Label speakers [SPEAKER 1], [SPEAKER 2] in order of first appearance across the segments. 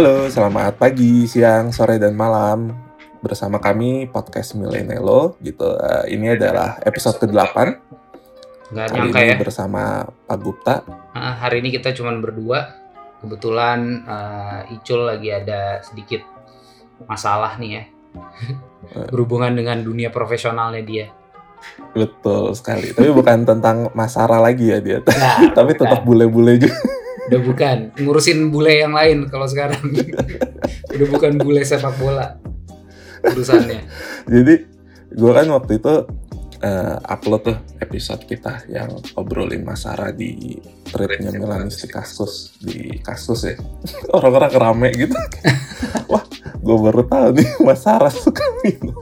[SPEAKER 1] Halo, selamat pagi, siang, sore, dan malam. Bersama kami podcast Milenelo gitu. Uh, ini adalah episode ke-8.
[SPEAKER 2] Nggak
[SPEAKER 1] Kali
[SPEAKER 2] nyangka
[SPEAKER 1] ini
[SPEAKER 2] ya.
[SPEAKER 1] bersama Pak Gupta.
[SPEAKER 2] Ah, hari ini kita cuma berdua. Kebetulan eh, Icul lagi ada sedikit masalah nih ya. Berhubungan dengan dunia profesionalnya dia.
[SPEAKER 1] Betul sekali. Tapi bukan tentang Masara lagi ya dia.
[SPEAKER 2] Nah,
[SPEAKER 1] Tapi tetap bule-bule juga.
[SPEAKER 2] Udah bukan ngurusin bule yang lain kalau sekarang. udah bukan bule sepak bola urusannya.
[SPEAKER 1] Jadi gue kan waktu itu eh, upload tuh episode kita yang obrolin Masara di threadnya Milanis di Kaskus di Kaskus ya. Orang-orang kerame gitu. Wah, gue baru tahu nih Masara suka minum.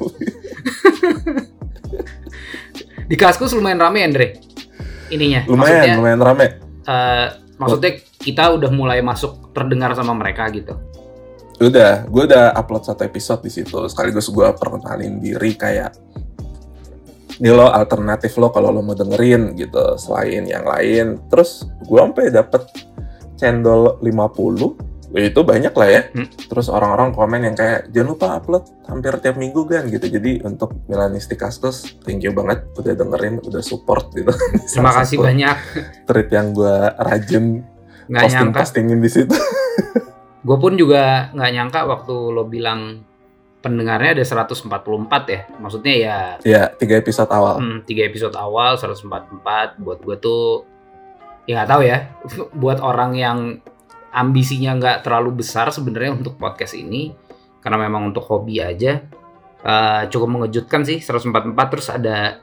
[SPEAKER 2] Di Kaskus lumayan rame Andre. Ininya.
[SPEAKER 1] Lumayan,
[SPEAKER 2] maksudnya,
[SPEAKER 1] lumayan rame.
[SPEAKER 2] eh, maksudnya kita udah mulai masuk terdengar sama mereka gitu.
[SPEAKER 1] Udah, gue udah upload satu episode di situ. Sekaligus gue perkenalin diri kayak ini lo alternatif lo kalau lo mau dengerin gitu selain yang lain. Terus gue sampai dapet cendol 50 Ya, itu banyak lah ya.
[SPEAKER 2] Hmm.
[SPEAKER 1] Terus orang-orang komen yang kayak jangan lupa upload hampir tiap minggu kan gitu. Jadi untuk Milanistik Kaskus, thank you banget udah dengerin, udah support gitu.
[SPEAKER 2] Terima kasih banyak.
[SPEAKER 1] Treat yang gue rajin
[SPEAKER 2] Nggak
[SPEAKER 1] posting
[SPEAKER 2] nyangka.
[SPEAKER 1] postingin di situ.
[SPEAKER 2] Gue pun juga nggak nyangka waktu lo bilang pendengarnya ada 144 ya. Maksudnya ya
[SPEAKER 1] ya tiga episode awal.
[SPEAKER 2] hmm, tiga episode awal 144 buat gue tuh ya nggak tahu ya. buat orang yang ambisinya nggak terlalu besar sebenarnya untuk podcast ini karena memang untuk hobi aja eh, cukup mengejutkan sih 144 terus ada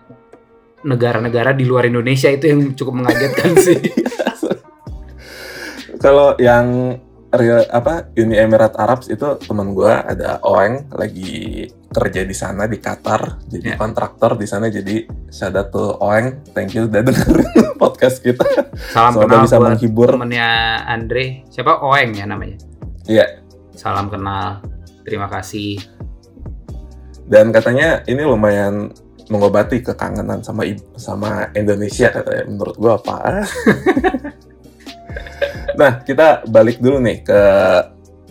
[SPEAKER 2] negara-negara di luar Indonesia itu yang cukup mengagetkan sih.
[SPEAKER 1] Kalau yang real, apa Uni Emirat Arab itu teman gua ada Oeng lagi kerja di sana di Qatar jadi
[SPEAKER 2] Ya.
[SPEAKER 1] kontraktor di sana jadi shout out to Oeng thank you udah dengerin podcast kita
[SPEAKER 2] Salam
[SPEAKER 1] semoga
[SPEAKER 2] kenal
[SPEAKER 1] bisa
[SPEAKER 2] buat
[SPEAKER 1] menghibur
[SPEAKER 2] temennya Andre. Siapa Oeng ya namanya?
[SPEAKER 1] Iya.
[SPEAKER 2] Salam kenal. Terima kasih.
[SPEAKER 1] dan katanya ini lumayan mengobati kekangenan sama sama Indonesia katanya menurut gua apa nah kita balik dulu nih ke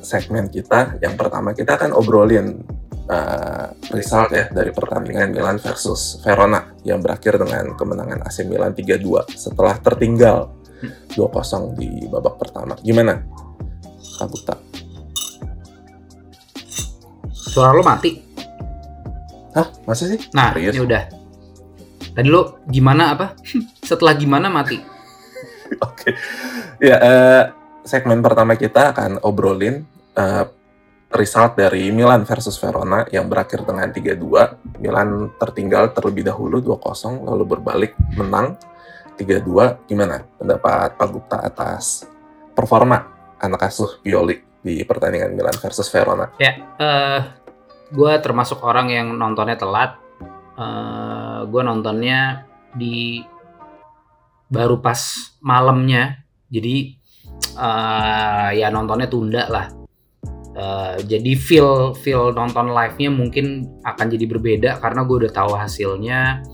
[SPEAKER 1] segmen kita yang pertama kita akan obrolin uh, result ya dari pertandingan Milan versus Verona yang berakhir dengan kemenangan AC Milan 3-2 setelah tertinggal 2-0 di babak pertama gimana Kak Bukta?
[SPEAKER 2] Suara lo mati.
[SPEAKER 1] Hah? Masa sih?
[SPEAKER 2] Nah,
[SPEAKER 1] Serius?
[SPEAKER 2] ini udah. Tadi lo gimana apa? Setelah gimana mati?
[SPEAKER 1] Oke. Ya, eh, segmen pertama kita akan obrolin eh, result dari Milan versus Verona yang berakhir dengan 3-2. Milan tertinggal terlebih dahulu 2-0 lalu berbalik menang 3-2. Gimana pendapat Pak Gupta atas performa anak asuh Pioli di pertandingan Milan versus Verona?
[SPEAKER 2] Ya, eh gue termasuk orang yang nontonnya telat. Eh gue nontonnya di baru pas malamnya. Jadi eh ya nontonnya tunda lah. Eh, jadi feel feel nonton live-nya mungkin akan jadi berbeda karena gue udah tahu hasilnya.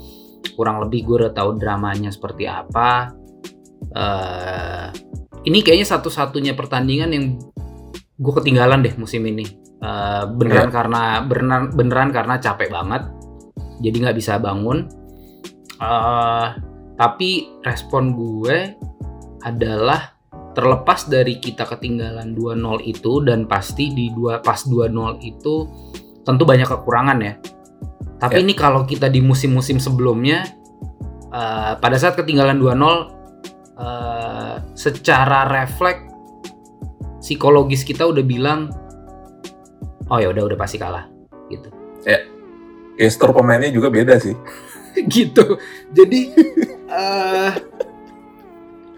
[SPEAKER 2] Kurang lebih gue udah tahu dramanya seperti apa. eh ini kayaknya satu-satunya pertandingan yang gue ketinggalan deh musim ini. Eh, beneran karena beneran beneran karena capek banget, jadi nggak bisa bangun. Eh, tapi respon gue adalah terlepas dari kita ketinggalan 2-0 itu dan pasti di dua pas 2-0 itu tentu banyak kekurangan ya. Tapi
[SPEAKER 1] Ya.
[SPEAKER 2] ini kalau kita di musim-musim sebelumnya eh, pada saat ketinggalan 2-0 eh, secara refleks psikologis kita udah bilang oh ya udah udah pasti kalah gitu.
[SPEAKER 1] Gestur pemainnya juga beda sih.
[SPEAKER 2] gitu. Jadi eh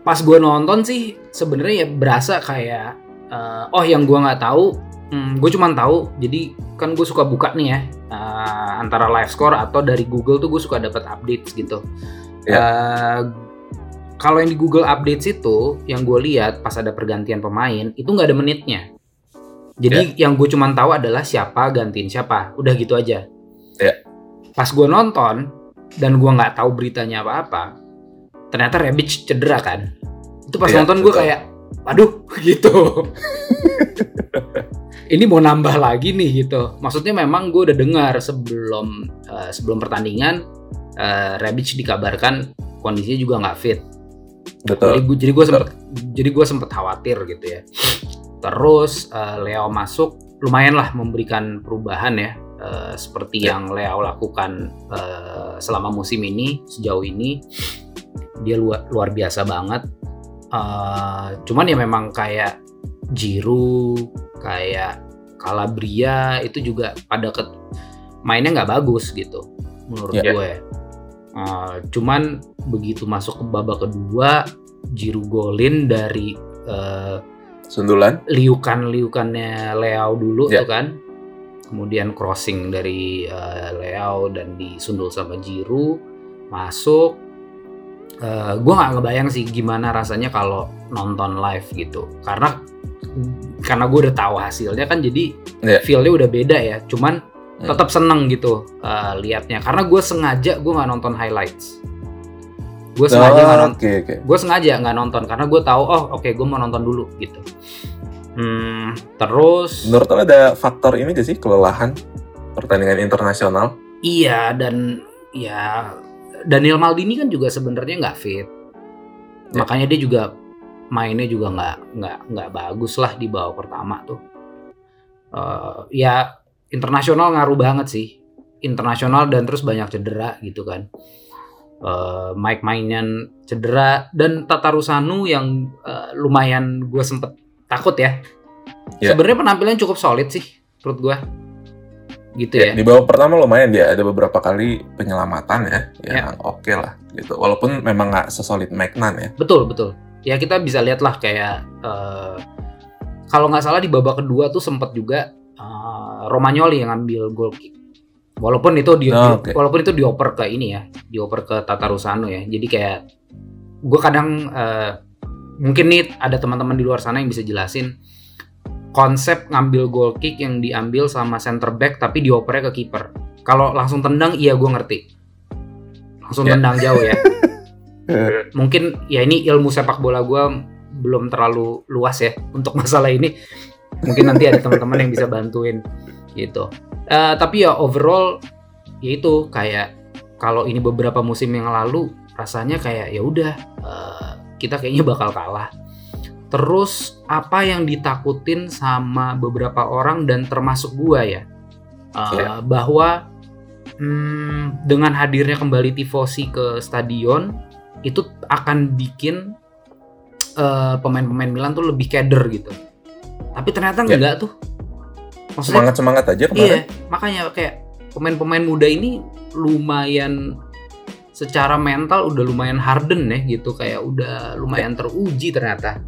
[SPEAKER 2] pas gue nonton sih sebenarnya ya berasa kayak eh, oh yang gue nggak tahu, hmm, gue cuma tahu. Jadi kan gue suka buka nih ya eh, antara live score atau dari Google tuh gue suka dapat updates gitu. Eh, kalau yang di Google Updates itu yang gue lihat pas ada pergantian pemain itu nggak ada menitnya. Jadi yang gue cuma tahu adalah siapa gantiin siapa, udah gitu aja.
[SPEAKER 1] Ya.
[SPEAKER 2] Pas gue nonton dan gue nggak tahu beritanya apa-apa, ternyata Rebic cedera kan. Itu pas
[SPEAKER 1] Iya,
[SPEAKER 2] nonton gue kayak, aduh gitu. ini mau nambah lagi nih gitu. Maksudnya memang gue udah dengar sebelum uh, sebelum pertandingan uh, Rebic dikabarkan kondisinya juga nggak fit.
[SPEAKER 1] Betul.
[SPEAKER 2] Jadi gue jadi gue sempet jadi gue sempet khawatir gitu ya. Terus uh, Leo masuk lumayan lah memberikan perubahan ya uh, seperti
[SPEAKER 1] Ya.
[SPEAKER 2] yang Leo lakukan uh, selama musim ini sejauh ini dia luar luar biasa banget. Uh, cuman ya memang kayak Giroud, kayak Calabria itu juga pada ke mainnya nggak bagus gitu menurut
[SPEAKER 1] Ya.
[SPEAKER 2] gue. Uh, cuman begitu masuk ke babak kedua, Giroud golin dari uh,
[SPEAKER 1] Sundulan.
[SPEAKER 2] liukan-liukannya Leao dulu
[SPEAKER 1] Ya.
[SPEAKER 2] tuh kan. Kemudian crossing dari uh, Leao dan disundul sama Giroud masuk. Uh, gue nggak ngebayang sih gimana rasanya kalau nonton live gitu. Karena karena gue udah tahu hasilnya kan jadi
[SPEAKER 1] Ya.
[SPEAKER 2] feel-nya udah beda ya. Cuman
[SPEAKER 1] Hmm.
[SPEAKER 2] tetap seneng gitu uh, liatnya. Karena gue sengaja gue nggak nonton highlights. Gue sengaja nggak
[SPEAKER 1] Oh,
[SPEAKER 2] nonton gue sengaja nggak nonton karena gue tahu oh oke gue mau nonton dulu gitu hmm, terus
[SPEAKER 1] Menurut lo ada faktor ini gak sih kelelahan pertandingan internasional?
[SPEAKER 2] iya dan ya Daniel Maldini kan juga sebenarnya nggak fit
[SPEAKER 1] Ya.
[SPEAKER 2] makanya dia juga mainnya juga nggak nggak nggak bagus lah di bawah pertama tuh Eh, ya internasional ngaruh banget sih internasional dan terus banyak cedera gitu kan Eh, Mike Maignan cedera dan Tata Rusanu yang eh, lumayan gue sempet takut ya.
[SPEAKER 1] Ya.
[SPEAKER 2] Sebenarnya penampilan cukup solid sih menurut gue. Gitu ya.
[SPEAKER 1] Di babak pertama lumayan dia ada beberapa kali penyelamatan ya
[SPEAKER 2] Ya.
[SPEAKER 1] yang oke lah gitu. Walaupun memang nggak sesolid Magnan ya.
[SPEAKER 2] Betul betul. Ya kita bisa lihat lah kayak eh, kalau nggak salah di babak kedua tuh sempet juga eh, Romagnoli yang ngambil goal kick. Walaupun itu di,
[SPEAKER 1] Oh,
[SPEAKER 2] di-
[SPEAKER 1] oke.
[SPEAKER 2] walaupun itu dioper ke ini ya, dioper ke Tata Rusano ya. Jadi kayak gue kadang eh, mungkin nih ada teman-teman di luar sana yang bisa jelasin konsep ngambil goal kick yang diambil sama center back tapi diopernya ke kiper. Kalau langsung tendang iya gue ngerti. Langsung
[SPEAKER 1] Ya.
[SPEAKER 2] tendang jauh ya. Mungkin ya ini ilmu sepak bola gue belum terlalu luas ya untuk masalah ini. Mungkin nanti ada teman-teman yang bisa bantuin gitu. Eh, tapi ya overall ya itu kayak kalau ini beberapa musim yang lalu rasanya kayak ya udah eh, kita kayaknya bakal kalah. Terus apa yang ditakutin sama beberapa orang dan termasuk gua ya eh,
[SPEAKER 1] Iya.
[SPEAKER 2] bahwa hmm, dengan hadirnya kembali tifosi ke stadion itu akan bikin eh, pemain-pemain Milan tuh lebih keder gitu. Tapi ternyata
[SPEAKER 1] Ya.
[SPEAKER 2] enggak tuh. Maksudnya
[SPEAKER 1] Semangat semangat aja
[SPEAKER 2] Iya,
[SPEAKER 1] kemarin.
[SPEAKER 2] makanya kayak pemain-pemain muda ini lumayan secara mental udah lumayan harden ya gitu kayak udah lumayan teruji ternyata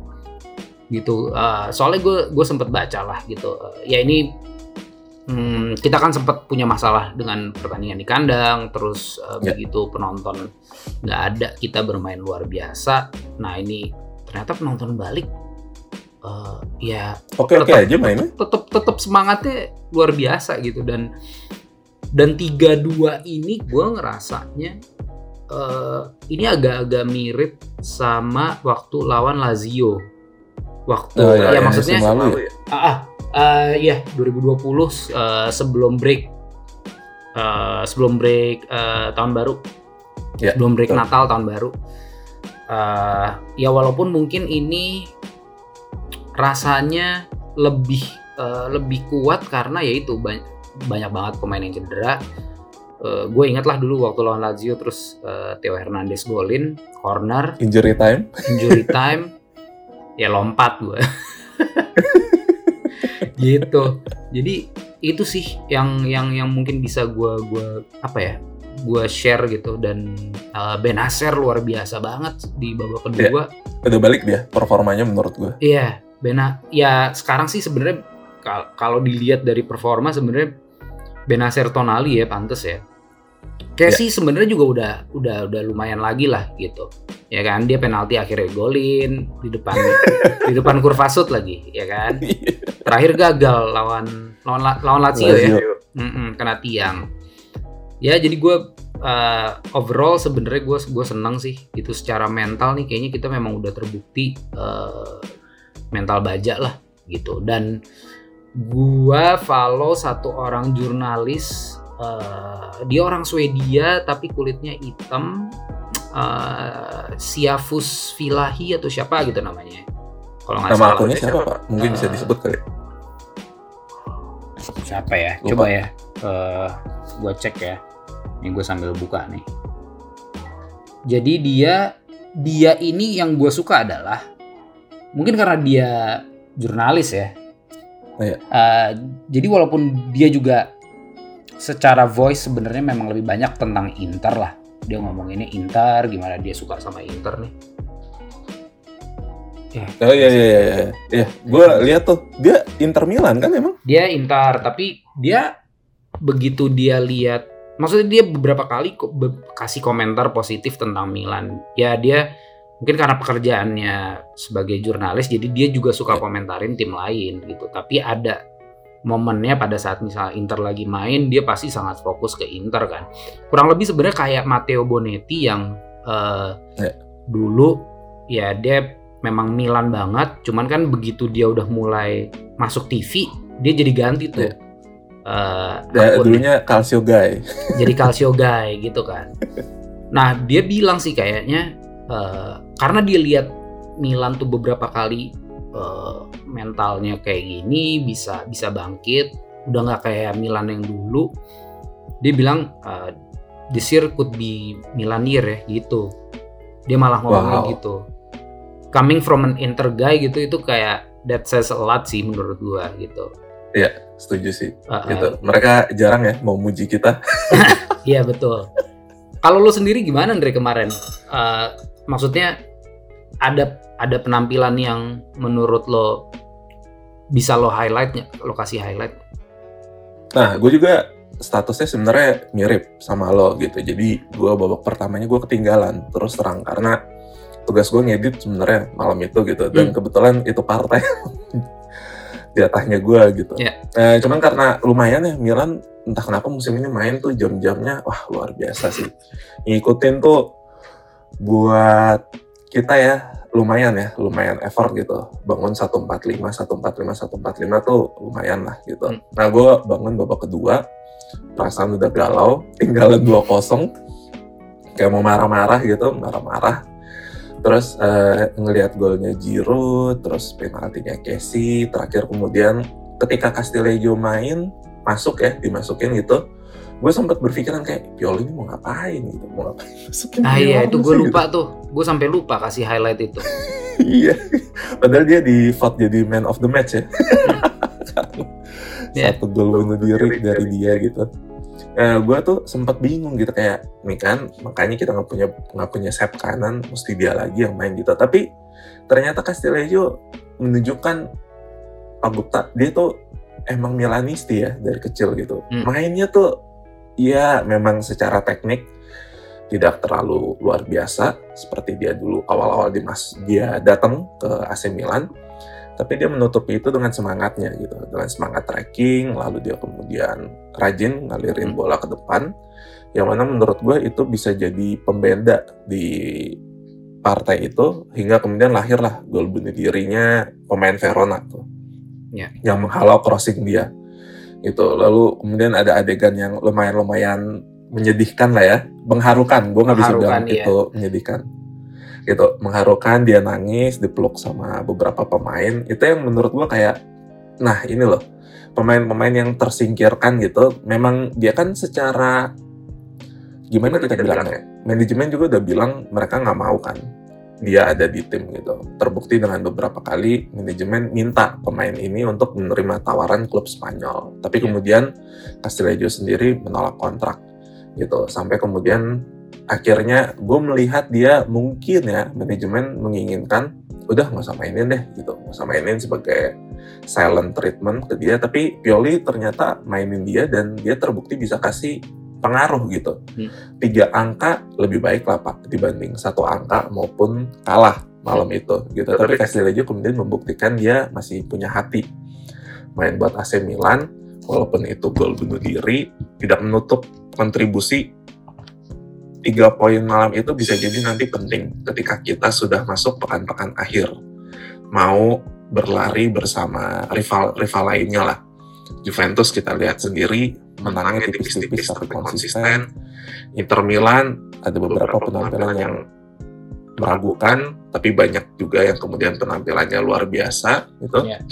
[SPEAKER 2] gitu. Eh, soalnya gue gue sempet baca lah gitu. Eh, ya ini hmm, kita kan sempat punya masalah dengan pertandingan di kandang, terus eh,
[SPEAKER 1] Ya.
[SPEAKER 2] begitu penonton nggak ada kita bermain luar biasa. Nah ini ternyata penonton balik eh, ya
[SPEAKER 1] Oke oke
[SPEAKER 2] Tetap-
[SPEAKER 1] aja mainnya.
[SPEAKER 2] tetap tetap semangatnya luar biasa gitu dan dan tiga dua ini gue ngerasanya eh, ini agak-agak mirip sama waktu lawan Lazio waktu
[SPEAKER 1] Oh,
[SPEAKER 2] ya,
[SPEAKER 1] yang
[SPEAKER 2] maksudnya
[SPEAKER 1] musim lalu ya.
[SPEAKER 2] ah, ah, ah, ya 2020 eh, sebelum break eh, sebelum break eh, tahun baru
[SPEAKER 1] Ya,
[SPEAKER 2] sebelum break
[SPEAKER 1] betul.
[SPEAKER 2] Natal tahun baru Eh, ya walaupun mungkin ini rasanya lebih eh, lebih kuat karena ya itu banyak banyak banget pemain yang cedera gue ingat lah dulu waktu lawan Lazio terus eh, Theo Hernandez golin corner
[SPEAKER 1] Injury time.
[SPEAKER 2] injury time ya lompat gue gitu. Jadi itu sih yang yang yang mungkin bisa gue gua apa ya gue share gitu. Dan uh, Ben Haser luar biasa banget di babak kedua.
[SPEAKER 1] Udah balik dia performanya menurut gue.
[SPEAKER 2] iya Ben ya sekarang sih sebenarnya kal- kalau dilihat dari performa sebenarnya Benacer Tonali ya pantes ya kayak
[SPEAKER 1] Ya.
[SPEAKER 2] sih sebenarnya juga udah udah udah lumayan lagi lah gitu. Ya kan dia penalti akhirnya golin di depan di depan kurva sud lagi ya kan. Terakhir gagal lawan lawan La- lawan Lazio, ya.
[SPEAKER 1] Lazio.
[SPEAKER 2] Mm-mm, kena tiang. Ya jadi gue uh, overall sebenarnya gue gue seneng sih itu secara mental nih. Kayaknya kita memang udah terbukti uh, mental baja lah gitu. Dan gua follow satu orang jurnalis uh, dia orang Swedia tapi kulitnya hitam. Uh, Siafus Vilahi atau siapa gitu namanya.
[SPEAKER 1] Kalau nggak nama akunnya siapa pak? Mungkin uh, bisa disebut kali.
[SPEAKER 2] Siapa ya? Lupa. coba ya. Uh, gua cek ya. Ini gue sambil buka nih. Jadi dia dia ini yang gue suka adalah mungkin karena dia jurnalis ya. Oh, iya. uh, jadi walaupun dia juga secara voice sebenarnya memang lebih banyak tentang Inter lah. Dia ngomong ini Inter, gimana dia suka sama Inter nih.
[SPEAKER 1] Ya. Oh iya iya iya iya. Ya, gue lihat tuh dia Inter Milan kan emang?
[SPEAKER 2] Dia Inter, tapi dia begitu dia lihat, maksudnya dia beberapa kali kasih komentar positif tentang Milan. Ya dia mungkin karena pekerjaannya sebagai jurnalis jadi dia juga suka komentarin tim lain gitu tapi ada momennya pada saat misal Inter lagi main dia pasti sangat fokus ke Inter kan. Kurang lebih sebenarnya kayak Matteo Bonetti yang uh, yeah. dulu ya dia memang Milan banget cuman kan begitu dia udah mulai masuk TV dia jadi ganti tuh. Yeah.
[SPEAKER 1] Uh, ya, dulunya Calcio Guy.
[SPEAKER 2] Jadi Calcio Guy gitu kan. Nah dia bilang sih kayaknya uh, karena dia lihat Milan tuh beberapa kali uh, mentalnya kayak gini bisa bisa bangkit udah nggak kayak Milan yang dulu dia bilang uh, this year could be Milan year ya gitu dia malah ngomongnya wow. gitu coming from an Inter guy gitu itu kayak that says a lot sih menurut gua gitu
[SPEAKER 1] Iya, setuju sih. Uh, uh, gitu. Mereka jarang ya mau muji kita.
[SPEAKER 2] Iya betul. Kalau lo sendiri gimana Andre kemarin? Uh, maksudnya ada ada penampilan yang menurut lo bisa lo highlightnya lo kasih highlight
[SPEAKER 1] nah gue juga statusnya sebenarnya mirip sama lo gitu jadi gue babak pertamanya gue ketinggalan terus terang karena tugas gue ngedit sebenarnya malam itu gitu dan hmm. kebetulan itu partai jatahnya gue gitu. Yeah. Nah, cuman karena lumayan ya Milan entah kenapa musim ini main tuh jam-jamnya wah luar biasa sih. Ngikutin tuh buat kita ya lumayan ya, lumayan effort gitu. Bangun 145, 145, 145 tuh lumayan lah gitu. Hmm. Nah gue bangun babak kedua, perasaan udah galau, tinggalan 2-0. Kayak mau marah-marah gitu, marah-marah. Terus uh, ngelihat golnya Giroud, terus penaltinya Casey, terakhir kemudian ketika Castillejo main, masuk ya, dimasukin gitu gue sempat berpikiran kayak Pioli ini mau ngapain gitu? Mau ngapain?
[SPEAKER 2] Masukin ah iya itu gue lupa gitu. tuh. Gue sampai lupa kasih highlight itu.
[SPEAKER 1] Iya. Padahal dia di vote jadi man of the match ya. Yeah. satu gol bunuh diri dari dia gitu. Nah, gue tuh sempat bingung gitu kayak nih kan makanya kita nggak punya nggak punya set kanan mesti dia lagi yang main gitu. Tapi ternyata Castillejo menunjukkan Pak Gupta dia tuh emang Milanisti ya dari kecil gitu. Hmm. mainnya tuh ya memang secara teknik tidak terlalu luar biasa seperti dia dulu awal-awal di mas dia datang ke AC Milan tapi dia menutupi itu dengan semangatnya gitu dengan semangat tracking lalu dia kemudian rajin ngalirin hmm. bola ke depan yang mana menurut gue itu bisa jadi pembeda di partai itu hingga kemudian lahirlah gol bunuh dirinya pemain Verona tuh yeah. yang menghalau crossing dia gitu. Lalu kemudian ada adegan yang lumayan lumayan menyedihkan lah ya. Mengharukan gue nggak bisa bilang iya. itu menyedihkan. Gitu mengharukan dia nangis dipeluk sama beberapa pemain. Itu yang menurut gue kayak nah ini loh pemain-pemain yang tersingkirkan gitu. Memang dia kan secara gimana kita bilangnya? manajemen juga udah bilang mereka nggak mau kan dia ada di tim gitu. Terbukti dengan beberapa kali manajemen minta pemain ini untuk menerima tawaran klub Spanyol. Tapi yeah. kemudian Castillejo sendiri menolak kontrak gitu. Sampai kemudian akhirnya gue melihat dia mungkin ya manajemen menginginkan udah nggak usah mainin deh gitu nggak usah mainin sebagai silent treatment ke dia tapi Pioli ternyata mainin dia dan dia terbukti bisa kasih pengaruh gitu. Hmm. Tiga angka lebih baik lah Pak dibanding satu angka maupun kalah malam hmm. itu gitu. Tapi Castillejo kemudian membuktikan dia masih punya hati main buat AC Milan walaupun itu gol bunuh diri tidak menutup kontribusi tiga poin malam itu bisa jadi nanti penting ketika kita sudah masuk pekan-pekan akhir mau berlari bersama rival rival lainnya lah. Juventus kita lihat sendiri menangnya tipis-tipis tapi konsisten. Inter Milan ada beberapa penampilan yang meragukan, tapi banyak juga yang kemudian penampilannya luar biasa gitu. Yeah.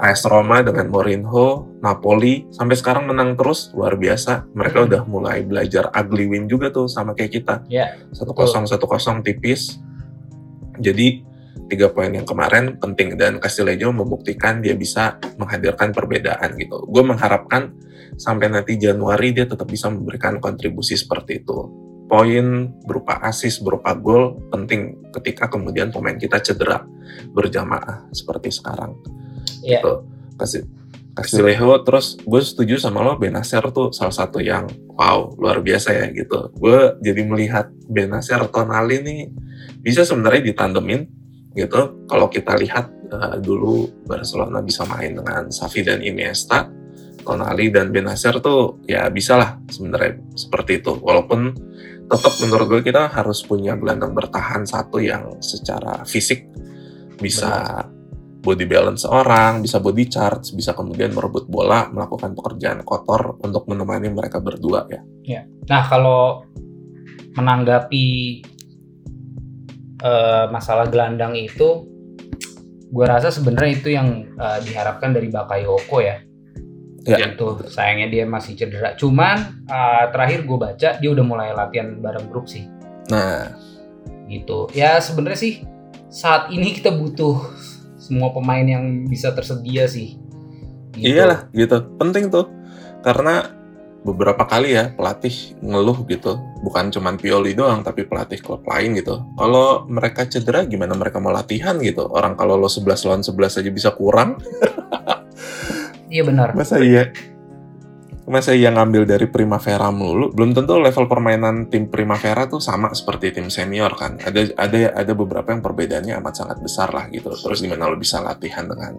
[SPEAKER 1] AS Roma dengan Mourinho, Napoli sampai sekarang menang terus luar biasa. Mereka hmm. udah mulai belajar ugly win juga tuh sama kayak kita. Satu kosong satu kosong tipis. Jadi tiga poin yang kemarin penting dan Castillejo membuktikan dia bisa menghadirkan perbedaan gitu. Gue mengharapkan sampai nanti Januari dia tetap bisa memberikan kontribusi seperti itu poin berupa asis, berupa gol penting ketika kemudian pemain kita cedera berjamaah seperti sekarang. Iya. Gitu. Kasih terus gue setuju sama lo Benacer tuh salah satu yang wow luar biasa ya gitu. Gue jadi melihat Benacer Tonali nih bisa sebenarnya ditandemin gitu. Kalau kita lihat uh, dulu Barcelona bisa main dengan Xavi dan Iniesta, Tonali dan Benacer tuh ya bisa lah sebenarnya seperti itu. Walaupun tetap menurut gue kita harus punya gelandang bertahan satu yang secara fisik bisa Benar. body balance orang, bisa body charge, bisa kemudian merebut bola, melakukan pekerjaan kotor untuk menemani mereka berdua ya.
[SPEAKER 2] ya. Nah kalau menanggapi uh, masalah gelandang itu, gue rasa sebenarnya itu yang uh, diharapkan dari Bakayoko ya Ya. Itu sayangnya dia masih cedera. Cuman uh, terakhir gue baca dia udah mulai latihan bareng grup sih.
[SPEAKER 1] Nah,
[SPEAKER 2] gitu. Ya sebenarnya sih saat ini kita butuh semua pemain yang bisa tersedia sih.
[SPEAKER 1] Gitu. Iyalah, gitu. Penting tuh. Karena beberapa kali ya pelatih ngeluh gitu. Bukan cuma Pioli doang, tapi pelatih klub lain gitu. Kalau mereka cedera gimana mereka mau latihan gitu? Orang kalau lo 11 lawan 11 aja bisa kurang.
[SPEAKER 2] Iya benar.
[SPEAKER 1] Masa iya? Masa iya ngambil dari Primavera mulu? Belum tentu level permainan tim Primavera tuh sama seperti tim senior kan. Ada ada ada beberapa yang perbedaannya amat sangat besar lah gitu. Terus gimana lo bisa latihan dengan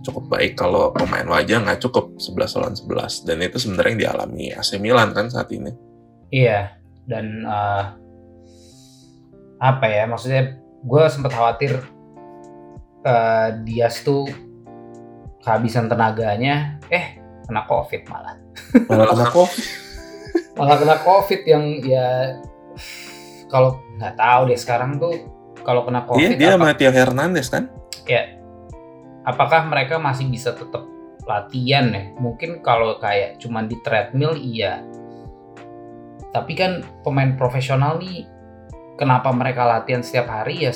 [SPEAKER 1] cukup baik kalau pemain lo aja nggak cukup 11 lawan 11 dan itu sebenarnya yang dialami AC Milan kan saat ini.
[SPEAKER 2] Iya dan uh, apa ya maksudnya gue sempat khawatir uh, Dias tuh kehabisan tenaganya eh kena covid malah.
[SPEAKER 1] Malah kena covid?
[SPEAKER 2] Malah kena covid yang ya kalau nggak tahu deh sekarang tuh kalau kena covid
[SPEAKER 1] dia, dia apa, Mateo Hernandez kan?
[SPEAKER 2] Ya apakah mereka masih bisa tetap latihan ya mungkin kalau kayak cuman di treadmill iya tapi kan pemain profesional nih kenapa mereka latihan setiap hari ya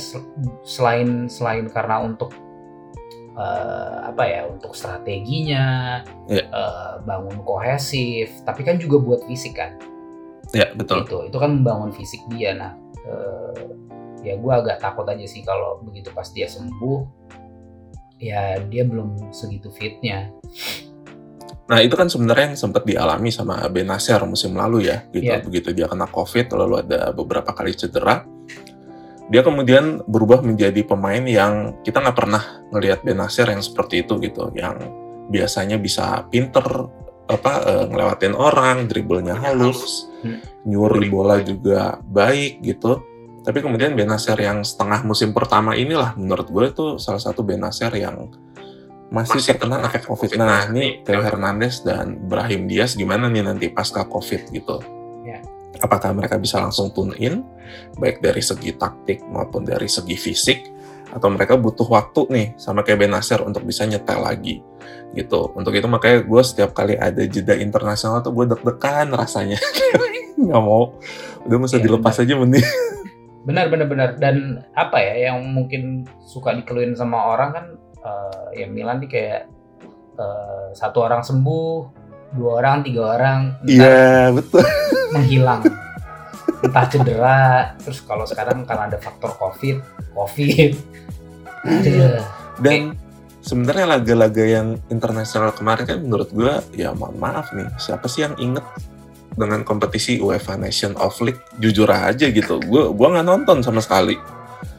[SPEAKER 2] selain selain karena untuk uh, apa ya untuk strateginya, yeah. Ya. uh, bangun kohesif, tapi kan juga buat fisik kan.
[SPEAKER 1] Ya yeah, betul.
[SPEAKER 2] Itu itu kan membangun fisik dia. Nah, uh, ya gue agak takut aja sih kalau begitu pas dia sembuh, ya dia belum segitu fitnya.
[SPEAKER 1] Nah itu kan sebenarnya yang sempat dialami sama Benacer musim lalu ya, gitu. Yeah. Begitu dia kena COVID, lalu ada beberapa kali cedera dia kemudian berubah menjadi pemain yang kita nggak pernah ngelihat Benasir yang seperti itu gitu, yang biasanya bisa pinter apa uh, ngelewatin orang, dribblenya halus, hmm. nyuri bola juga baik gitu. Tapi kemudian Benasir yang setengah musim pertama inilah menurut gue itu salah satu Benasir yang masih, masih terkena efek COVID. Nah, ini Theo Hernandez dan Brahim Diaz gimana nih nanti pasca COVID gitu? apakah mereka bisa langsung tune in baik dari segi taktik maupun dari segi fisik? Atau mereka butuh waktu nih sama kayak Benasir untuk bisa nyetel lagi gitu? Untuk itu makanya gue setiap kali ada jeda internasional tuh gue deg-degan rasanya. Nggak mau. Udah masa ya, dilepas bener. aja mending
[SPEAKER 2] benar benar benar. Dan apa ya yang mungkin suka dikeluhin sama orang kan uh, ya Milan nih kayak uh, satu orang sembuh dua orang tiga orang
[SPEAKER 1] iya yeah, betul.
[SPEAKER 2] menghilang. Entah cedera. Terus kalau sekarang karena ada faktor covid covid.
[SPEAKER 1] Iya. dan sebenarnya laga-laga yang internasional kemarin kan menurut gue ya mohon maaf nih siapa sih yang inget dengan kompetisi UEFA Nation of League jujur aja gitu. Gue gue nggak nonton sama sekali.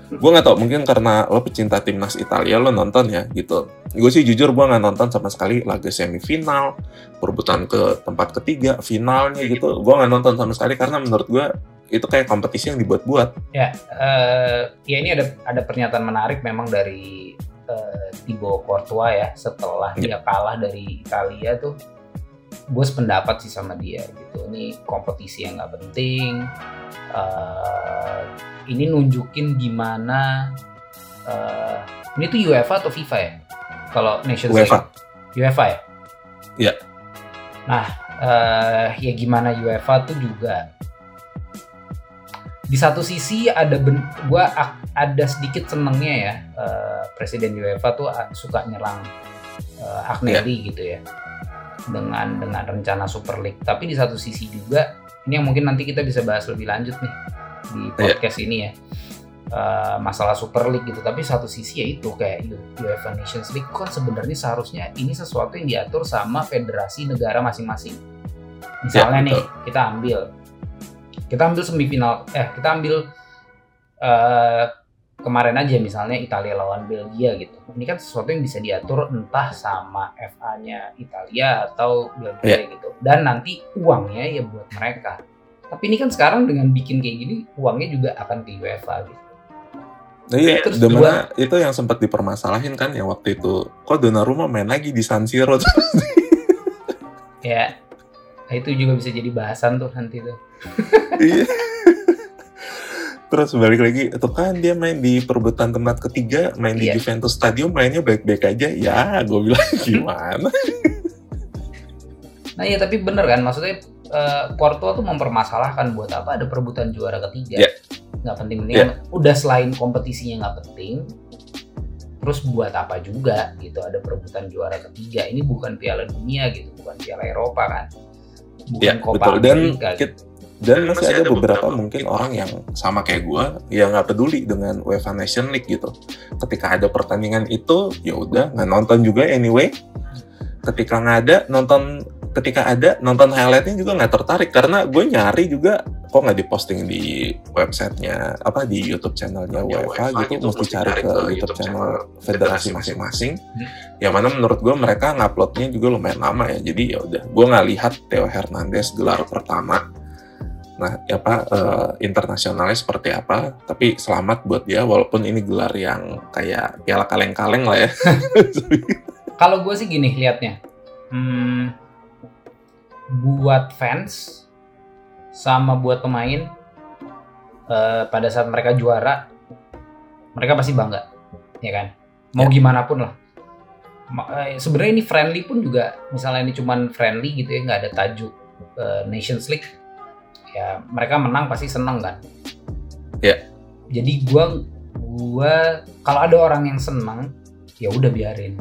[SPEAKER 1] Gue nggak tau mungkin karena lo pecinta timnas Italia lo nonton ya gitu. Gue sih jujur gue nggak nonton sama sekali laga semifinal perebutan ke tempat ketiga finalnya gitu. gue nggak nonton sama sekali karena menurut gue itu kayak kompetisi yang dibuat-buat.
[SPEAKER 2] Ya uh, ya ini ada ada pernyataan menarik memang dari uh, Thibaut Courtois ya setelah
[SPEAKER 1] Iya.
[SPEAKER 2] dia kalah dari Italia tuh gue sependapat sih sama dia gitu. Ini kompetisi yang nggak penting Uh, ini nunjukin gimana uh, ini tuh UEFA atau FIFA ya? Kalau Nations League.
[SPEAKER 1] UEFA.
[SPEAKER 2] UEFA ya?
[SPEAKER 1] Iya.
[SPEAKER 2] nah eh, ya gimana UEFA tuh juga. Di satu sisi ada ben gua ak- ada sedikit senengnya ya eh, presiden UEFA tuh suka nyerang eh, Agnelli gitu ya dengan dengan rencana Super League. Tapi di satu sisi juga ini yang mungkin nanti kita bisa bahas lebih lanjut nih di podcast ini ya. Eh, masalah Super League gitu. Tapi satu sisi ya itu kayak UEFA Nations League kan sebenarnya seharusnya ini sesuatu yang diatur sama federasi negara masing-masing. Misalnya
[SPEAKER 1] Ya,
[SPEAKER 2] nih kita ambil. Kita ambil semifinal eh kita ambil eh kemarin aja misalnya Italia lawan Belgia gitu. Ini kan sesuatu yang bisa diatur entah sama FA-nya Italia atau Belgia gitu. Dan nanti uangnya ya buat mereka. Tapi ini kan sekarang dengan bikin kayak gini uangnya juga akan ke UEFA gitu.
[SPEAKER 1] Nah, iya,
[SPEAKER 2] Terus
[SPEAKER 1] di mana itu yang sempat dipermasalahin kan yang waktu itu. Kok Donnarumma main lagi di San Siro?
[SPEAKER 2] Ya nah itu juga bisa jadi bahasan tuh nanti tuh.
[SPEAKER 1] Iya. Terus balik lagi, itu kan dia main di perebutan tempat ketiga, main di
[SPEAKER 2] Iya.
[SPEAKER 1] Juventus Stadium, mainnya baik-baik aja. Ya, gue bilang gimana?
[SPEAKER 2] nah ya tapi bener kan maksudnya eh, Porto tuh mempermasalahkan buat apa ada perebutan juara ketiga
[SPEAKER 1] Ya.
[SPEAKER 2] nggak penting-penting udah selain kompetisinya nggak penting terus buat apa juga gitu ada perebutan juara ketiga ini bukan Piala Dunia gitu bukan Piala Eropa kan bukan
[SPEAKER 1] Ya,
[SPEAKER 2] Copa
[SPEAKER 1] betul. Dan
[SPEAKER 2] America gitu.
[SPEAKER 1] Dan masih ada beberapa mungkin orang yang sama kayak gue yang nggak peduli dengan UEFA Nation League gitu. Ketika ada pertandingan itu, ya udah nggak nonton juga anyway. Ketika nggak ada nonton, ketika ada nonton highlightnya juga nggak tertarik karena gue nyari juga kok nggak diposting di websitenya apa di YouTube channelnya
[SPEAKER 3] Ya,
[SPEAKER 1] UEFA gitu,
[SPEAKER 3] gitu,
[SPEAKER 1] mesti cari ke YouTube channel federasi masing-masing. Yang mana menurut gue mereka nguploadnya juga lumayan lama ya. Jadi ya udah, gue nggak lihat Theo Hernandez gelar pertama. Nah, apa eh, internasionalnya seperti apa? Tapi selamat buat dia, walaupun ini gelar yang kayak piala kaleng-kaleng lah ya.
[SPEAKER 2] Kalau gue sih gini liatnya, hmm, buat fans sama buat pemain eh, pada saat mereka juara, mereka pasti bangga, ya kan? Mau
[SPEAKER 1] Ya.
[SPEAKER 2] gimana pun lah. Eh, Sebenarnya ini friendly pun juga, misalnya ini cuman friendly gitu ya, nggak ada tajuk eh, Nations League, ya mereka menang pasti seneng kan?
[SPEAKER 1] Ya.
[SPEAKER 2] Jadi gua gua kalau ada orang yang senang, ya udah biarin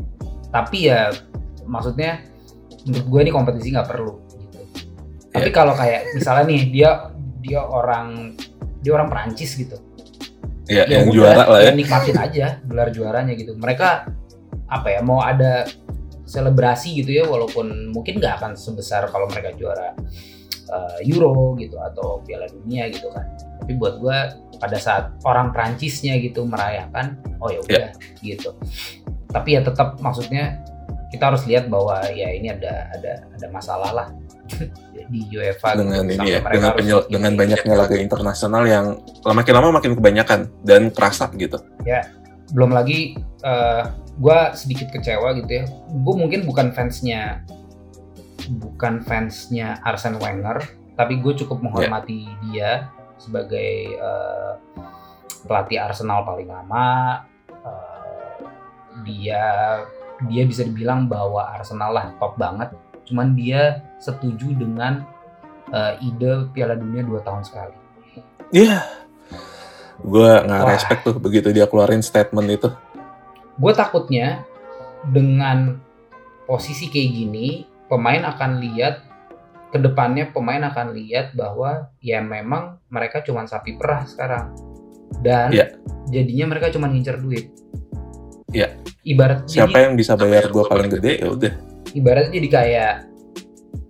[SPEAKER 2] tapi ya maksudnya menurut gue ini kompetisi nggak perlu gitu. Tapi
[SPEAKER 1] Ya.
[SPEAKER 2] kalau kayak misalnya nih dia dia orang dia orang Perancis gitu,
[SPEAKER 1] ya,
[SPEAKER 2] ya
[SPEAKER 1] yang
[SPEAKER 2] udah,
[SPEAKER 1] juara lah ya.
[SPEAKER 2] nikmatin aja gelar juaranya gitu. Mereka apa ya mau ada selebrasi gitu ya walaupun mungkin nggak akan sebesar kalau mereka juara uh, Euro gitu atau Piala Dunia gitu kan. Tapi buat gue pada saat orang Prancisnya gitu merayakan, oh ya udah gitu. Tapi ya tetap maksudnya kita harus lihat bahwa ya ini ada ada ada masalah lah di UEFA
[SPEAKER 1] dengan
[SPEAKER 2] gitu.
[SPEAKER 1] ini ya, dengan penyel- dengan banyaknya laga internasional yang makin lama makin kebanyakan dan kerasa gitu.
[SPEAKER 2] belum lagi gue sedikit kecewa gitu ya gue mungkin bukan fansnya bukan fansnya Arsene Wenger tapi gue cukup menghormati dia sebagai eh, pelatih Arsenal paling lama. Eh, dia dia bisa dibilang bahwa Arsenal lah top banget. Cuman dia setuju dengan eh, ide Piala Dunia dua tahun sekali.
[SPEAKER 1] Iya. Gue nggak respect tuh begitu dia keluarin statement itu.
[SPEAKER 2] gue takutnya dengan posisi kayak gini pemain akan lihat ke depannya pemain akan lihat bahwa ya memang mereka cuma sapi perah sekarang dan
[SPEAKER 1] Iya.
[SPEAKER 2] jadinya mereka cuma ngincer duit
[SPEAKER 1] Iya.
[SPEAKER 2] ibarat
[SPEAKER 1] Siapa
[SPEAKER 2] jadi,
[SPEAKER 1] yang bisa bayar gue paling gede ya udah.
[SPEAKER 2] ibaratnya jadi kayak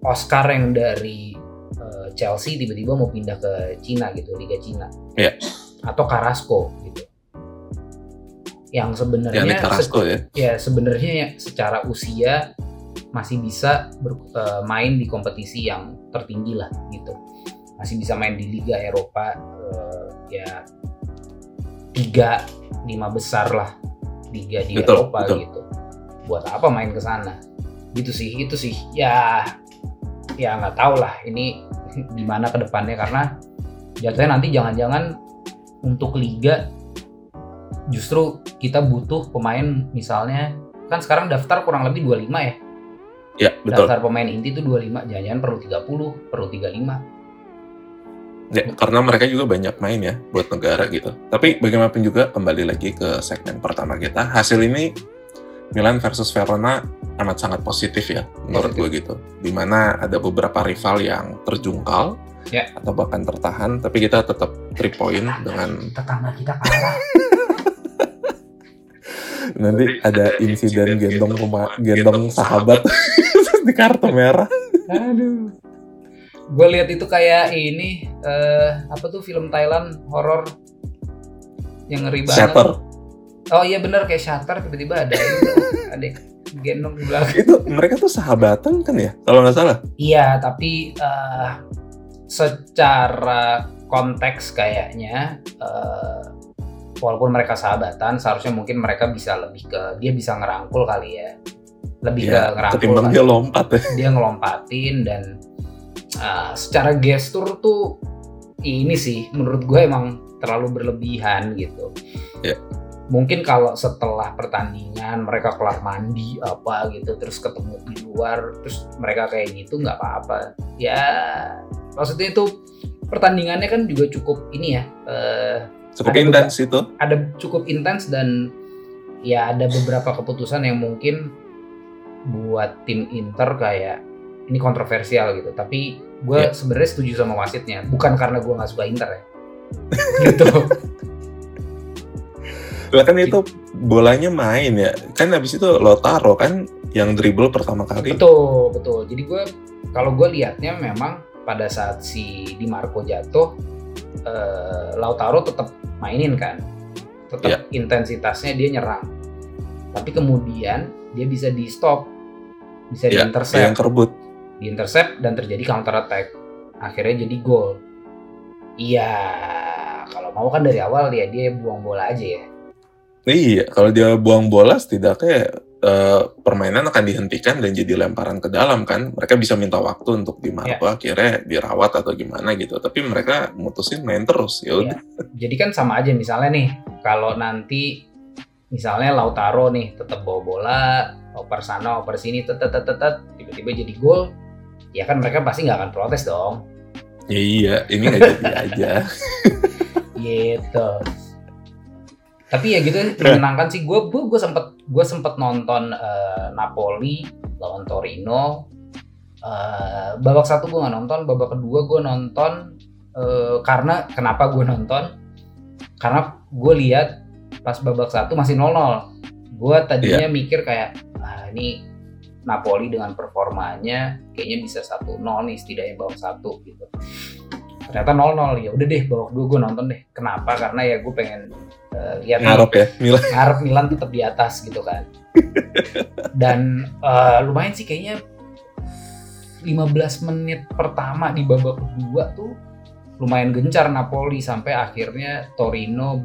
[SPEAKER 2] Oscar yang dari eh, Chelsea tiba-tiba mau pindah ke Cina gitu Liga Cina
[SPEAKER 1] Iya.
[SPEAKER 2] atau Carrasco gitu yang
[SPEAKER 1] Ya
[SPEAKER 2] sebenarnya
[SPEAKER 1] Carrasco ya.
[SPEAKER 2] ya sebenarnya ya secara usia masih bisa ber- eh, main di kompetisi yang tertinggi lah gitu masih bisa main di Liga Eropa eh, ya tiga lima besar lah liga di
[SPEAKER 1] Betul,
[SPEAKER 2] Eropa
[SPEAKER 1] betul.
[SPEAKER 2] gitu. Buat apa main ke sana? Gitu sih, itu sih. Ya ya nggak tahu lah ini gimana ke depannya karena jatuhnya nanti jangan-jangan untuk liga justru kita butuh pemain misalnya kan sekarang daftar kurang lebih 25 ya.
[SPEAKER 1] Ya, betul.
[SPEAKER 2] Daftar pemain inti itu 25, jangan-jangan perlu 30, perlu 35.
[SPEAKER 1] Ya, karena mereka juga banyak main ya buat negara gitu. Tapi bagaimanapun juga kembali lagi ke segmen pertama kita. Hasil ini Milan versus Verona amat sangat positif ya menurut gue gitu. Di mana ada beberapa rival yang terjungkal
[SPEAKER 2] Ya.
[SPEAKER 1] atau bahkan tertahan, tapi kita tetap 3 point dengan
[SPEAKER 2] tetangga kita kalah.
[SPEAKER 1] nanti ada insiden gendong rumah gendong sahabat di kartu merah.
[SPEAKER 2] Aduh. Gue lihat itu kayak ini eh apa tuh film Thailand horor yang ngeri banget.
[SPEAKER 1] Shatter.
[SPEAKER 2] Oh iya bener kayak Shutter tiba-tiba ada itu, ada gendong di belakang.
[SPEAKER 1] Itu mereka tuh sahabatan kan ya? Kalau nggak salah.
[SPEAKER 2] Iya, tapi eh secara konteks kayaknya eh walaupun mereka sahabatan, seharusnya mungkin mereka bisa lebih ke dia bisa ngerangkul kali ya. Lebih ke
[SPEAKER 1] Ya,
[SPEAKER 2] ngerangkul
[SPEAKER 1] ketimbang
[SPEAKER 2] kali.
[SPEAKER 1] dia lompat ya.
[SPEAKER 2] dia ngelompatin dan uh, secara gestur tuh ini sih menurut gue emang terlalu berlebihan gitu.
[SPEAKER 1] Ya.
[SPEAKER 2] Mungkin kalau setelah pertandingan mereka kelar mandi apa gitu terus ketemu di luar terus mereka kayak gitu nggak apa-apa. Ya maksudnya itu pertandingannya kan juga cukup ini ya eh,
[SPEAKER 1] Cukup intens itu.
[SPEAKER 2] ada cukup intens dan ya ada beberapa keputusan yang mungkin buat tim Inter kayak ini kontroversial gitu tapi gue
[SPEAKER 1] Ya.
[SPEAKER 2] sebenarnya setuju sama wasitnya bukan karena gue nggak suka Inter ya gitu
[SPEAKER 1] Lah kan itu bolanya main ya. Kan habis itu Lotaro kan yang dribble pertama kali.
[SPEAKER 2] betul betul jadi gue kalau gue liatnya memang pada saat si Di Marco jatuh eh, Lautaro tetap mainin kan. Tetap
[SPEAKER 1] Ya.
[SPEAKER 2] intensitasnya dia nyerang. Tapi kemudian dia bisa di stop bisa di
[SPEAKER 1] Ya,
[SPEAKER 2] intercept
[SPEAKER 1] yang kerebut.
[SPEAKER 2] di intercept dan terjadi counter attack akhirnya jadi gol. Iya kalau mau kan dari awal ya dia buang bola aja ya.
[SPEAKER 1] Iya, kalau dia buang bola setidaknya eh, permainan akan dihentikan dan jadi lemparan ke dalam kan. Mereka bisa minta waktu untuk di Marco akhirnya dirawat atau gimana gitu. Tapi mereka mutusin main terus. Ya udah.
[SPEAKER 2] jadi kan sama aja misalnya nih kalau nanti misalnya Lautaro nih tetap bawa bola oper sana oper sini tet tet tet, tet, tiba-tiba jadi gol ya kan mereka pasti nggak akan protes dong
[SPEAKER 1] Ya iya, ini nggak jadi aja.
[SPEAKER 2] gitu tapi ya gitu menyenangkan sih. Gue gue gue sempet gue sempet nonton eh, Napoli lawan Torino. Eh, babak satu gue nggak nonton babak kedua gue nonton eh, karena kenapa gue nonton? Karena gue lihat pas babak satu masih 0-0 gue tadinya mikir kayak ah ini Napoli dengan performanya kayaknya bisa 1-0 nih setidaknya babak satu gitu ternyata 0-0 ya udah deh babak dua gue nonton deh. Kenapa? Karena ya gue pengen eh, lihat
[SPEAKER 1] Ngarep ya, Milan.
[SPEAKER 2] ngarep Milan tetap di atas gitu kan. Dan eh, lumayan sih kayaknya 15 menit pertama di babak kedua tuh lumayan gencar Napoli sampai akhirnya Torino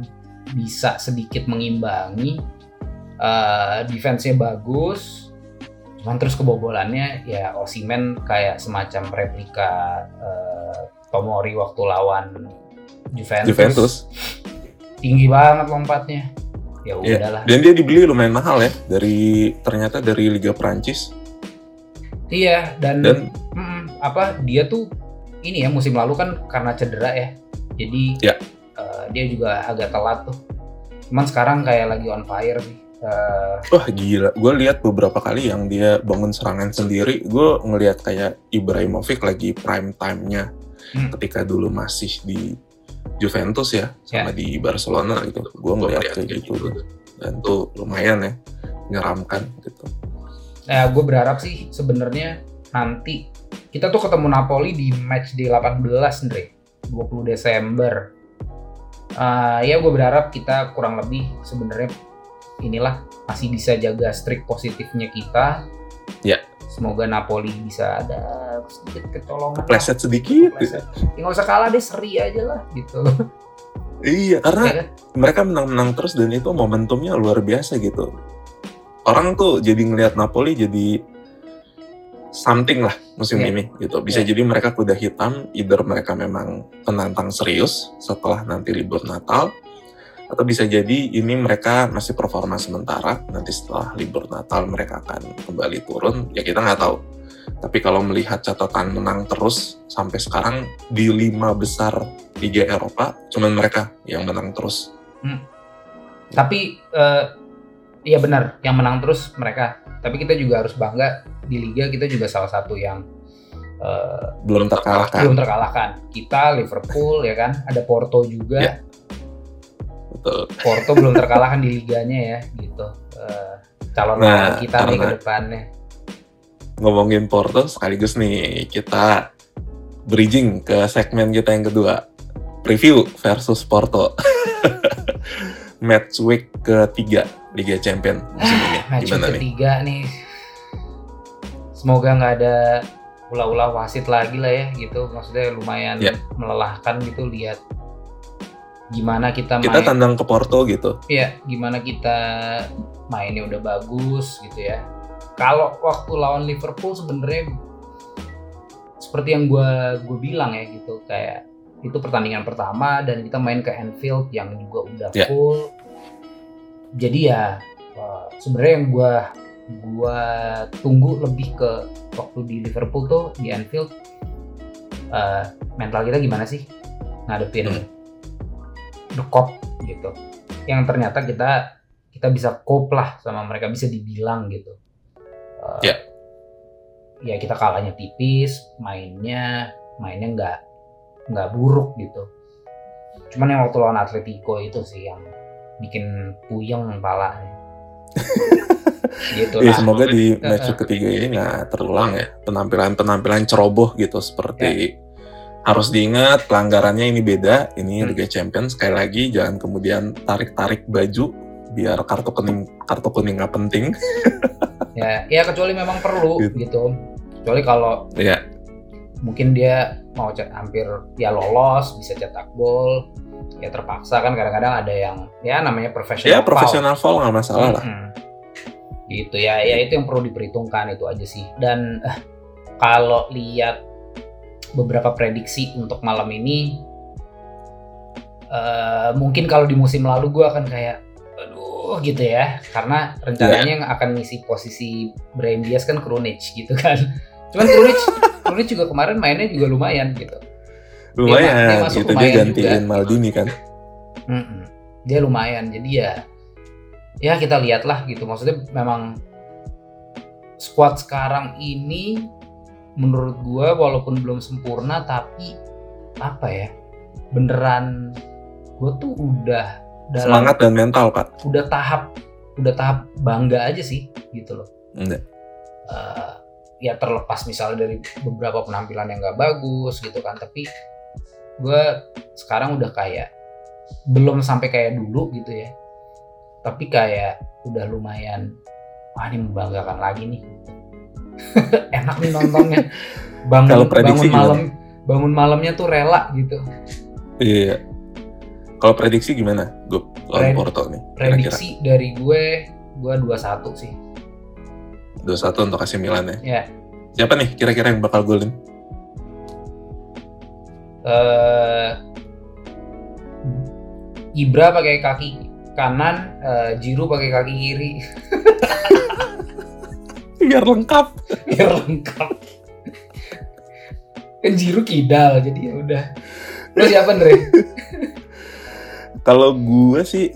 [SPEAKER 2] bisa sedikit mengimbangi eh defense-nya bagus. Cuman terus kebobolannya ya Osimen kayak semacam replika eh, Tomori waktu lawan Juventus,
[SPEAKER 1] Juventus.
[SPEAKER 2] tinggi banget lompatnya ya
[SPEAKER 1] Iya.
[SPEAKER 2] udahlah
[SPEAKER 1] Dan dia dibeli lumayan mahal ya dari ternyata dari Liga Prancis
[SPEAKER 2] iya dan,
[SPEAKER 1] dan
[SPEAKER 2] mm, apa dia tuh ini ya musim lalu kan karena cedera ya jadi
[SPEAKER 1] Ya.
[SPEAKER 2] eh, dia juga agak telat tuh cuman sekarang kayak lagi on fire sih Eh,
[SPEAKER 1] wah gila. Gue lihat beberapa kali yang dia bangun serangan sendiri. Gue ngelihat kayak Ibrahimovic lagi prime time-nya
[SPEAKER 2] Hmm.
[SPEAKER 1] ketika dulu masih di Juventus ya sama di Barcelona gitu. Gue ngelihat kayak gitu tuh. dan tuh lumayan ya menyeramkan gitu.
[SPEAKER 2] Nah, gue berharap sih sebenarnya nanti kita tuh ketemu Napoli di match di 18 Andre, 20 Desember. Ah, ya gue berharap kita kurang lebih sebenarnya inilah masih bisa jaga streak positifnya kita.
[SPEAKER 1] Ya.
[SPEAKER 2] Semoga Napoli bisa ada sedikit kecolongan. lah.
[SPEAKER 1] Pleset sedikit.
[SPEAKER 2] Kepleset. Ya nggak usah kalah deh, seri aja lah gitu.
[SPEAKER 1] Iya, karena
[SPEAKER 2] Ya kan?
[SPEAKER 1] mereka menang-menang terus dan itu momentumnya luar biasa gitu. Orang tuh jadi ngelihat Napoli jadi something lah musim
[SPEAKER 2] Iya.
[SPEAKER 1] ini gitu. Bisa
[SPEAKER 2] Iya.
[SPEAKER 1] jadi mereka kuda hitam, either mereka memang penantang serius setelah nanti libur Natal, atau bisa jadi ini mereka masih performa sementara, nanti setelah libur Natal mereka akan kembali turun, ya kita nggak tahu. Tapi kalau melihat catatan menang terus sampai sekarang di lima besar Liga Eropa, cuman mereka yang menang terus.
[SPEAKER 2] Tapi eh, iya benar, yang menang terus mereka. Tapi kita juga harus bangga di liga kita juga salah satu yang eh,
[SPEAKER 1] Belum terkalahkan.
[SPEAKER 2] belum terkalahkan. Kita Liverpool ya kan, ada Porto juga.
[SPEAKER 1] Ya. Betul.
[SPEAKER 2] Porto belum terkalahkan di liganya ya gitu. Eh, calon
[SPEAKER 1] Nah,
[SPEAKER 2] kita nih ke depannya.
[SPEAKER 1] Ngomongin Porto sekaligus nih kita bridging ke segmen kita yang kedua. Preview versus Porto. Match week ketiga Liga Champion musim ini.
[SPEAKER 2] Match
[SPEAKER 1] Gimana nih?
[SPEAKER 2] ketiga nih. Semoga nggak ada ulah-ulah wasit lagi lah ya gitu. Maksudnya lumayan
[SPEAKER 1] Ya.
[SPEAKER 2] melelahkan gitu lihat gimana kita main.
[SPEAKER 1] Kita tandang ke Porto gitu.
[SPEAKER 2] Iya, gimana kita mainnya udah bagus gitu ya. Kalau waktu lawan Liverpool sebenarnya seperti yang gua gue bilang ya gitu kayak itu pertandingan pertama dan kita main ke Anfield yang juga udah
[SPEAKER 1] Ya.
[SPEAKER 2] full. Jadi ya eh, sebenarnya yang gua gua tunggu lebih ke waktu di Liverpool tuh di Anfield eh, mental kita gimana sih ngadepin
[SPEAKER 1] Hmm.
[SPEAKER 2] The cop gitu. Yang ternyata kita kita bisa cope lah sama mereka bisa dibilang gitu. Eh,
[SPEAKER 1] Ya.
[SPEAKER 2] ya kita kalahnya tipis mainnya mainnya nggak nggak buruk gitu. Cuman yang waktu lawan Atletico itu sih yang bikin puyeng palanya. Gitu
[SPEAKER 1] Ya semoga di
[SPEAKER 2] Eh,
[SPEAKER 1] match
[SPEAKER 2] eh.
[SPEAKER 1] ketiga ini nggak terulang ya. Penampilan-penampilan ceroboh gitu seperti harus diingat pelanggarannya ini beda. Ini
[SPEAKER 2] Hmm.
[SPEAKER 1] Liga Champions. Sekali lagi jangan kemudian tarik-tarik baju biar kartu kuning kartu kuning nggak penting.
[SPEAKER 2] Ya ya kecuali memang perlu
[SPEAKER 1] Gitu.
[SPEAKER 2] gitu. Kecuali kalau
[SPEAKER 1] ya
[SPEAKER 2] mungkin dia mau cet hampir ya lolos bisa cetak gol ya terpaksa kan. Kadang-kadang ada yang ya namanya profesional
[SPEAKER 1] ya profesional foul nggak masalah lah.
[SPEAKER 2] Mm-mm. gitu ya. Ya itu yang perlu diperhitungkan itu aja sih. Dan eh, kalau lihat beberapa prediksi untuk malam ini eh, mungkin kalau di musim lalu gue akan kayak aduh gitu ya karena rencananya yang akan ngisi posisi Brahim Diaz kan Krunic gitu kan cuman Krunic Krunic juga kemarin mainnya juga lumayan gitu dia
[SPEAKER 1] lumayan
[SPEAKER 2] masuk
[SPEAKER 1] gitu dia
[SPEAKER 2] lumayan
[SPEAKER 1] gantiin
[SPEAKER 2] juga.
[SPEAKER 1] Maldini kan.
[SPEAKER 2] Dia lumayan, jadi ya ya kita lihatlah gitu. Maksudnya memang squad sekarang ini menurut gua walaupun belum sempurna tapi apa ya beneran gue tuh udah dalam
[SPEAKER 1] semangat dan mental kak.
[SPEAKER 2] udah tahap udah tahap bangga aja sih gitu loh.
[SPEAKER 1] Enggak.
[SPEAKER 2] Eh, ya terlepas misalnya dari beberapa penampilan yang gak bagus gitu kan tapi gue sekarang udah kayak belum sampai kayak dulu gitu ya. Tapi kayak udah lumayan wah ini membanggakan lagi nih enak nih nontonnya. Bangun
[SPEAKER 1] Kalau prediksi
[SPEAKER 2] bangun malam bangun malamnya tuh rela gitu.
[SPEAKER 1] Iya. Kalau prediksi gimana? Gue lawan
[SPEAKER 2] Pred-
[SPEAKER 1] Porto nih
[SPEAKER 2] prediksi dari gue gue 21 sih.
[SPEAKER 1] 2-1 untuk AC Milan ya?
[SPEAKER 2] Ya.
[SPEAKER 1] Siapa nih kira-kira yang bakal golin?
[SPEAKER 2] Eh Ibra pakai kaki kanan, eh, Jiru pakai kaki kiri
[SPEAKER 1] biar lengkap
[SPEAKER 2] biar lengkap. Kan Jiru kidal jadi ya udah. Terus siapa Andre?
[SPEAKER 1] Kalau gue sih,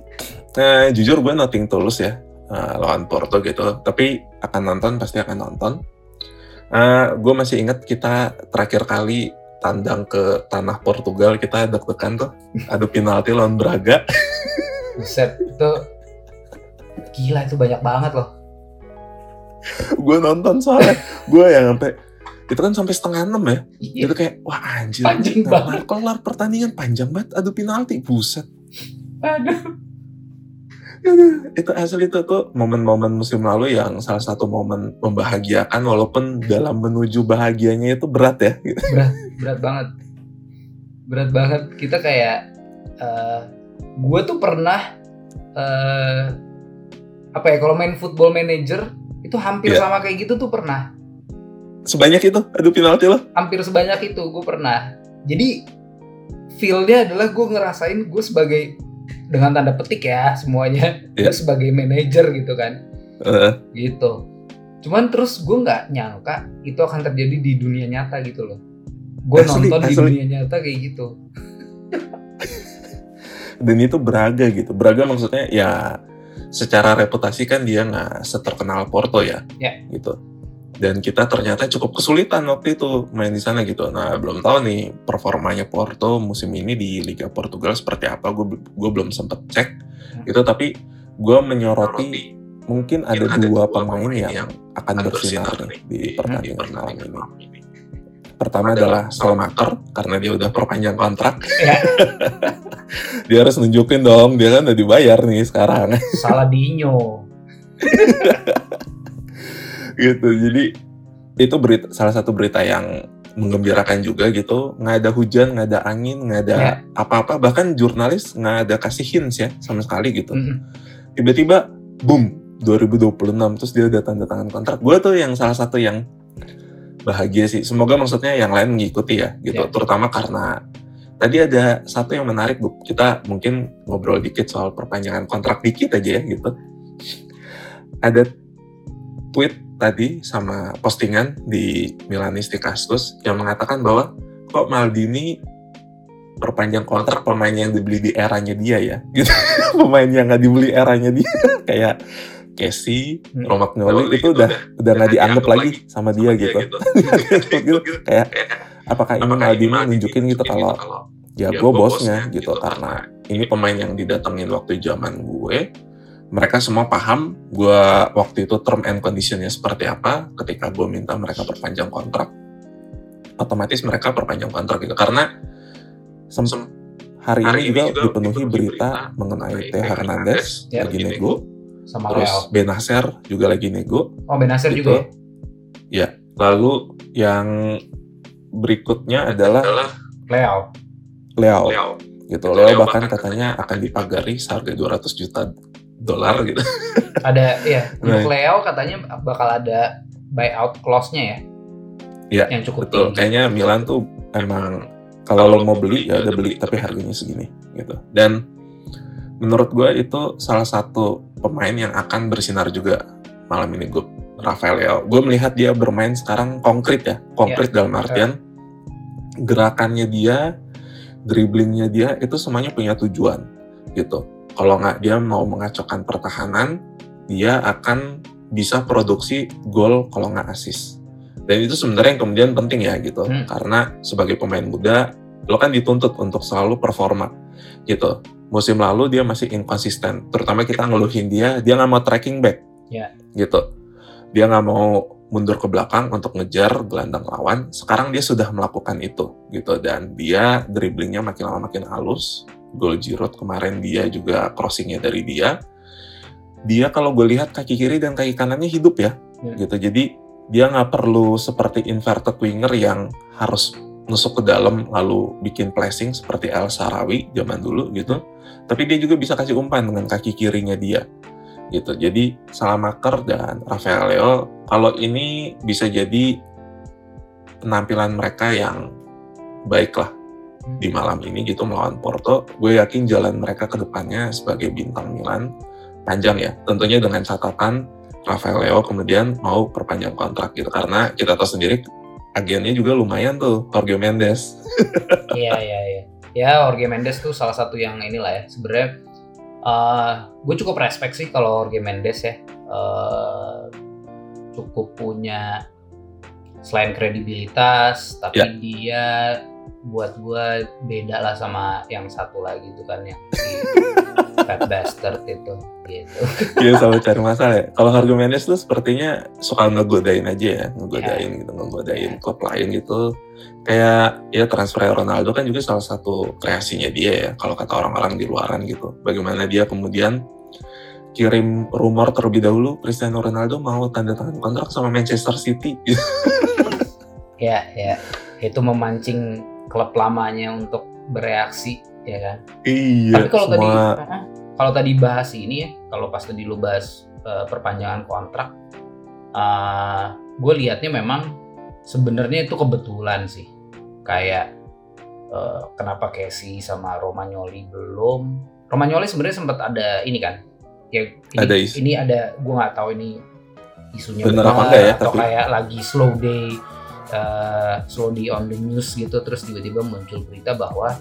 [SPEAKER 1] eh, jujur gue nothing tulus ya eh, lawan Porto gitu. Tapi akan nonton, pasti akan nonton. Eh, gue masih ingat kita terakhir kali tandang ke tanah Portugal kita deg-degan tuh adu penalti lawan Braga.
[SPEAKER 2] Buset itu gila itu banyak banget loh.
[SPEAKER 1] Gue nonton soalnya gue yang sampai itu kan sampai setengah enam ya.
[SPEAKER 2] Iya,
[SPEAKER 1] Itu kayak wah anjir.
[SPEAKER 2] Panjang
[SPEAKER 1] nggak
[SPEAKER 2] banget.
[SPEAKER 1] kelar pertandingan panjang banget adu penalti buset.
[SPEAKER 2] Aduh.
[SPEAKER 1] itu asli itu tuh momen-momen musim lalu yang salah satu momen membahagiakan walaupun dalam menuju bahagianya itu berat ya
[SPEAKER 2] berat banget berat banget kita kayak uh, gue tuh pernah uh, apa ya kalau main football manager itu hampir yeah. sama kayak gitu tuh pernah.
[SPEAKER 1] Sebanyak itu? Adu penalti lo?
[SPEAKER 2] Hampir sebanyak itu gue pernah. Jadi feelnya adalah gue ngerasain gue sebagai dengan tanda petik ya semuanya yeah. gue sebagai manajer gitu kan. Uh. gitu. Cuman terus gue nggak nyangka itu akan terjadi di dunia nyata gitu loh. Gue nonton asli. di dunia nyata kayak gitu.
[SPEAKER 1] Dan itu Braga gitu. Braga maksudnya ya secara reputasi kan dia nggak seterkenal Porto ya,
[SPEAKER 2] ya.
[SPEAKER 1] gitu dan kita ternyata cukup kesulitan waktu itu main di sana gitu nah belum tahu nih performanya Porto musim ini di Liga Portugal seperti apa gue gue belum sempet cek hmm. itu tapi gue menyoroti mungkin ada, ada dua pemain yang, yang akan bersinar nih di pertandingan malam ini. Pertama adalah Salmaker karena dia udah perpanjang kontrak. Ya. dia harus nunjukin dong, dia kan udah dibayar nih sekarang.
[SPEAKER 2] Salah dinyo.
[SPEAKER 1] gitu. Jadi itu berita salah satu berita yang menggembirakan juga gitu nggak ada hujan nggak ada angin nggak ada ya. apa-apa bahkan jurnalis nggak ada kasih hints ya sama sekali gitu tiba-tiba boom 2026 terus dia udah tanda tangan kontrak gue tuh yang salah satu yang bahagia sih. Semoga maksudnya yang lain mengikuti ya gitu. Yeah. terutama karena tadi ada satu yang menarik bu. Kita mungkin ngobrol dikit soal perpanjangan kontrak dikit aja ya gitu. Ada tweet tadi sama postingan di Milanisti Kastus yang mengatakan bahwa kok Maldini perpanjang kontrak pemain yang dibeli di eranya dia ya? Gitu. Pemain yang nggak dibeli eranya dia. Kayak Casey, hmm. Romagnoli itu udah udah. nggak dianggap lagi sama dia, gitu. Gitu. gitu. Kayak apakah ini Maldini nunjukin gitu kalau ya, gue bosnya gitu, gitu karena ini pemain yang didatengin waktu zaman gue. Mereka semua paham gue waktu itu term and conditionnya seperti apa. Ketika gue minta mereka perpanjang kontrak otomatis mereka perpanjang kontrak gitu. Karena sem hari, hari ini juga, juga dipenuhi berita, berita mengenai Teo Hernandez ya, lagi nego
[SPEAKER 2] sama
[SPEAKER 1] Terus
[SPEAKER 2] Leo.
[SPEAKER 1] Benacer juga lagi nego.
[SPEAKER 2] Oh, Benacer gitu. juga ya?
[SPEAKER 1] Ya. Lalu yang berikutnya adalah,
[SPEAKER 2] Leo.
[SPEAKER 1] Leo. Leo. Gitu. Leo, Leo bahkan katanya akan dipagari seharga 200 juta dolar gitu.
[SPEAKER 2] Ada ya, untuk nah. Leo katanya bakal ada buyout clause-nya ya.
[SPEAKER 1] Iya. Yang cukup betul. Tinggi. Kayaknya Milan tuh emang kalau lo mau beli ya udah beli tapi harganya segini gitu. Dan menurut gue itu salah satu pemain yang akan bersinar juga malam ini gue Rafael Leo. Gue melihat dia bermain sekarang konkret ya, konkret yeah. dalam artian gerakannya dia, dribblingnya dia itu semuanya punya tujuan gitu. Kalau nggak dia mau mengacaukan pertahanan, dia akan bisa produksi gol kalau nggak asis. Dan itu sebenarnya yang kemudian penting ya gitu, hmm. karena sebagai pemain muda lo kan dituntut untuk selalu performa gitu musim lalu dia masih inkonsisten. Terutama kita ngeluhin dia, dia nggak mau tracking back,
[SPEAKER 2] yeah.
[SPEAKER 1] gitu. Dia nggak mau mundur ke belakang untuk ngejar gelandang lawan. Sekarang dia sudah melakukan itu, gitu. Dan dia dribblingnya makin lama makin halus. Gol Giroud kemarin dia juga crossingnya dari dia. Dia kalau gue lihat kaki kiri dan kaki kanannya hidup ya, yeah. gitu. Jadi dia nggak perlu seperti inverted winger yang harus nusuk ke dalam lalu bikin placing seperti El Sarawi zaman dulu gitu. Tapi dia juga bisa kasih umpan dengan kaki kirinya dia gitu. Jadi Salamaker dan Rafael Leo kalau ini bisa jadi penampilan mereka yang baik lah di malam ini gitu melawan Porto. Gue yakin jalan mereka ke depannya sebagai bintang Milan panjang ya. Tentunya dengan catatan Rafael Leo kemudian mau perpanjang kontrak gitu karena kita tahu sendiri agennya juga lumayan tuh Jorge Mendes.
[SPEAKER 2] Iya iya iya. Ya Jorge Mendes tuh salah satu yang inilah ya sebenarnya uh, eh, gue cukup respect sih kalau Jorge Mendes ya uh, cukup punya selain kredibilitas tapi ya. dia buat gue beda lah sama yang satu lagi itu kan yang Fat Bastard itu gitu.
[SPEAKER 1] Iya selalu cari masalah ya. Kalau Hargo Mendes tuh sepertinya suka ngegodain aja ya, ngegodain yeah. gitu, ngegodain yeah. klub lain gitu. Kayak ya transfer Ronaldo kan juga salah satu kreasinya dia ya, kalau kata orang-orang di luaran gitu. Bagaimana dia kemudian kirim rumor terlebih dahulu Cristiano Ronaldo mau tanda tangan kontrak sama Manchester City.
[SPEAKER 2] ya, ya. Itu memancing klub lamanya untuk bereaksi ya kan.
[SPEAKER 1] Iya.
[SPEAKER 2] Tapi kalau tadi kalau tadi bahas ini ya, kalau pas tadi lu bahas uh, perpanjangan kontrak, uh, gue liatnya memang sebenarnya itu kebetulan sih. Kayak uh, kenapa Casey sama Romagnoli belum? Romagnoli sebenarnya sempat ada ini kan? Ya ini
[SPEAKER 1] Ada isu.
[SPEAKER 2] ini ada gue nggak tahu ini isunya
[SPEAKER 1] Bener
[SPEAKER 2] benar
[SPEAKER 1] apa enggak ya,
[SPEAKER 2] atau
[SPEAKER 1] tapi-
[SPEAKER 2] kayak lagi slow day uh, slow day on the news gitu terus tiba-tiba muncul berita bahwa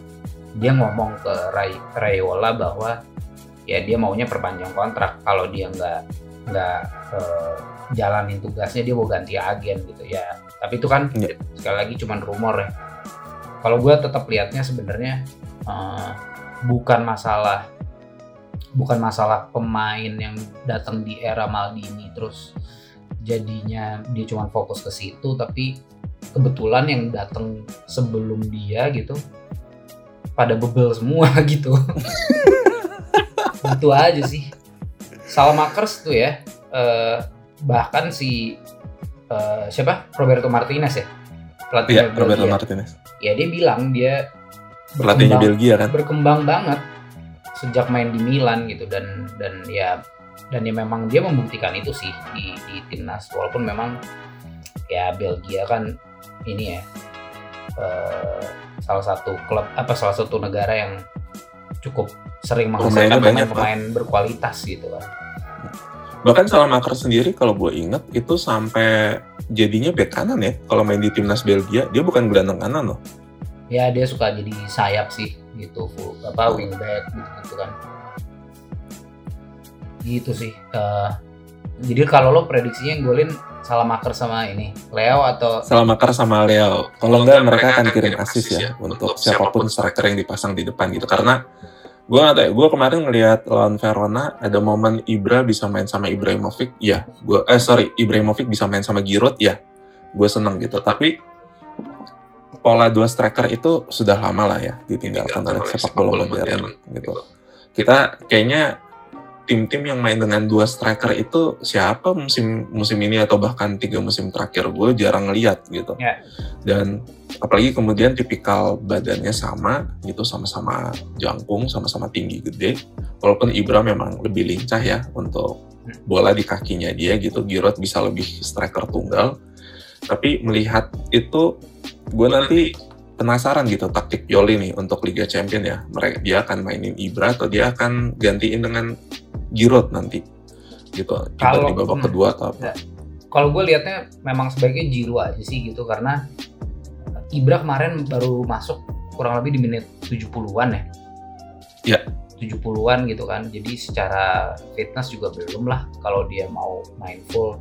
[SPEAKER 2] dia ngomong ke Ray, Rayola bahwa ya dia maunya perpanjang kontrak. Kalau dia nggak nggak uh, jalanin tugasnya dia mau ganti agen gitu ya. Tapi itu kan
[SPEAKER 1] Iya.
[SPEAKER 2] sekali lagi cuman rumor ya. Kalau gue tetap lihatnya sebenarnya uh, bukan masalah bukan masalah pemain yang datang di era Maldini terus jadinya dia cuma fokus ke situ tapi kebetulan yang datang sebelum dia gitu pada bebel semua gitu itu aja sih Salmakers tuh ya eh, bahkan si eh, siapa Roberto Martinez ya pelatihnya
[SPEAKER 1] Iya, Roberto. Martinez.
[SPEAKER 2] ya dia bilang dia
[SPEAKER 1] Pelatihnya Belgia kan.
[SPEAKER 2] berkembang banget sejak main di Milan gitu dan dan ya dan ya memang dia membuktikan itu sih di, di timnas walaupun memang ya Belgia kan ini ya eh, salah satu klub apa salah satu negara yang cukup sering menghasilkan pemain-pemain berkualitas gitu kan
[SPEAKER 1] Bahkan Salamaker sendiri kalau gue inget itu sampai jadinya bek kanan ya. Kalau main di timnas Belgia dia bukan gelandang kanan loh.
[SPEAKER 2] ya dia suka jadi sayap sih gitu full apa wingback gitu, gitu kan gitu sih Eh, jadi kalau lo prediksinya yang golin Salamaker sama ini Leo atau
[SPEAKER 1] Salamaker sama Leo. Kalau enggak mereka akan kirim asis ya untuk siapa pun striker yang dipasang di depan gitu. Karena gue nggak tahu, ya, gue kemarin ngelihat lawan Verona ada momen Ibra bisa main sama Ibrahimovic, ya. Gue eh sorry Ibrahimovic bisa main sama Giroud, ya. Gue seneng gitu. Tapi pola dua striker itu sudah lama lah ya ditinggalkan oleh sepak bola modern gitu. Kita kayaknya tim-tim yang main dengan dua striker itu siapa musim musim ini atau bahkan tiga musim terakhir gue jarang ngeliat gitu.
[SPEAKER 2] Ya.
[SPEAKER 1] Dan apalagi kemudian tipikal badannya sama gitu sama-sama jangkung, sama-sama tinggi gede. Walaupun Ibra memang lebih lincah ya untuk bola di kakinya dia gitu. Giroud bisa lebih striker tunggal. Tapi melihat itu gue nanti penasaran gitu taktik Pioli nih untuk Liga Champion ya. Mereka dia akan mainin Ibra atau dia akan gantiin dengan Giroud nanti gitu.
[SPEAKER 2] Kalau-
[SPEAKER 1] di babak
[SPEAKER 2] hmm.
[SPEAKER 1] kedua atau apa.
[SPEAKER 2] kalau gue liatnya memang sebaiknya Giroud aja sih gitu karena Ibra kemarin baru masuk kurang lebih di menit 70-an ya.
[SPEAKER 1] Iya.
[SPEAKER 2] 70-an gitu kan. Jadi secara fitness juga belum lah kalau dia mau main full.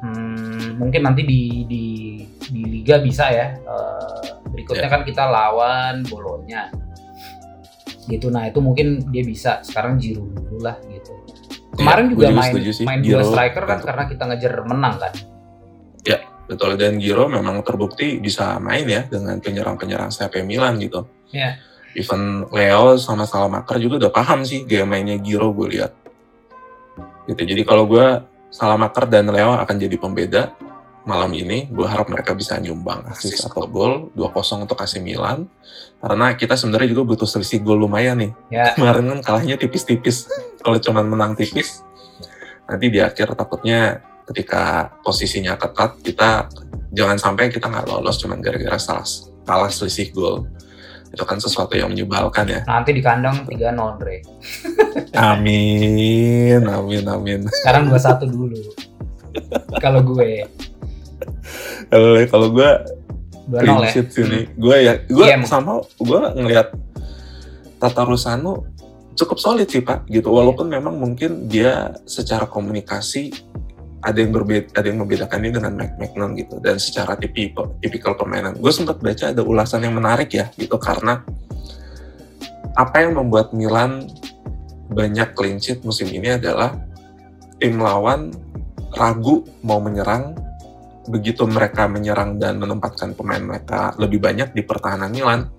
[SPEAKER 2] Hmm, mungkin nanti di di di liga bisa ya. Eh, berikutnya
[SPEAKER 1] Iya.
[SPEAKER 2] kan kita lawan Bolonya. Gitu. Nah, itu mungkin dia bisa. Sekarang Giroud dulu lah gitu. Kemarin
[SPEAKER 1] Iya,
[SPEAKER 2] juga
[SPEAKER 1] gue
[SPEAKER 2] main main dua striker kan
[SPEAKER 1] untuk-
[SPEAKER 2] karena kita ngejar menang kan.
[SPEAKER 1] Betul, dan Giro memang terbukti bisa main ya dengan penyerang-penyerang sayap Milan gitu.
[SPEAKER 2] Iya.
[SPEAKER 1] Even Leo sama Salamaker juga udah paham sih gaya mainnya Giro gue lihat. Gitu. Jadi kalau gue Salamaker dan Leo akan jadi pembeda malam ini, gue harap mereka bisa nyumbang assist atau gol 2-0 untuk AC Milan. Karena kita sebenarnya juga butuh selisih gol lumayan nih.
[SPEAKER 2] Ya.
[SPEAKER 1] Kemarin kan kalahnya tipis-tipis. kalau cuma menang tipis, nanti di akhir takutnya ketika posisinya ketat kita jangan sampai kita nggak lolos cuma gara-gara salah kalah selisih gol itu kan sesuatu yang menyebalkan ya
[SPEAKER 2] Nanti di kandang 3 0 Re.
[SPEAKER 1] amin amin amin
[SPEAKER 2] Sekarang 2-1 dulu. Kalau gue
[SPEAKER 1] kalau kalau gue
[SPEAKER 2] 2-0
[SPEAKER 1] clean
[SPEAKER 2] ya.
[SPEAKER 1] sini gue ya gue
[SPEAKER 2] Iya, emang.
[SPEAKER 1] sama gue ngelihat Tata Rusano cukup solid sih pak gitu. Walaupun memang mungkin dia secara komunikasi ada yang berbeda ada yang membedakannya dengan Mac Magnon gitu. Dan secara tipi, tipikal permainan. Gue sempat baca ada ulasan yang menarik ya gitu. Karena apa yang membuat Milan banyak clean sheet musim ini adalah tim lawan ragu mau menyerang begitu mereka menyerang dan menempatkan pemain mereka lebih banyak di pertahanan Milan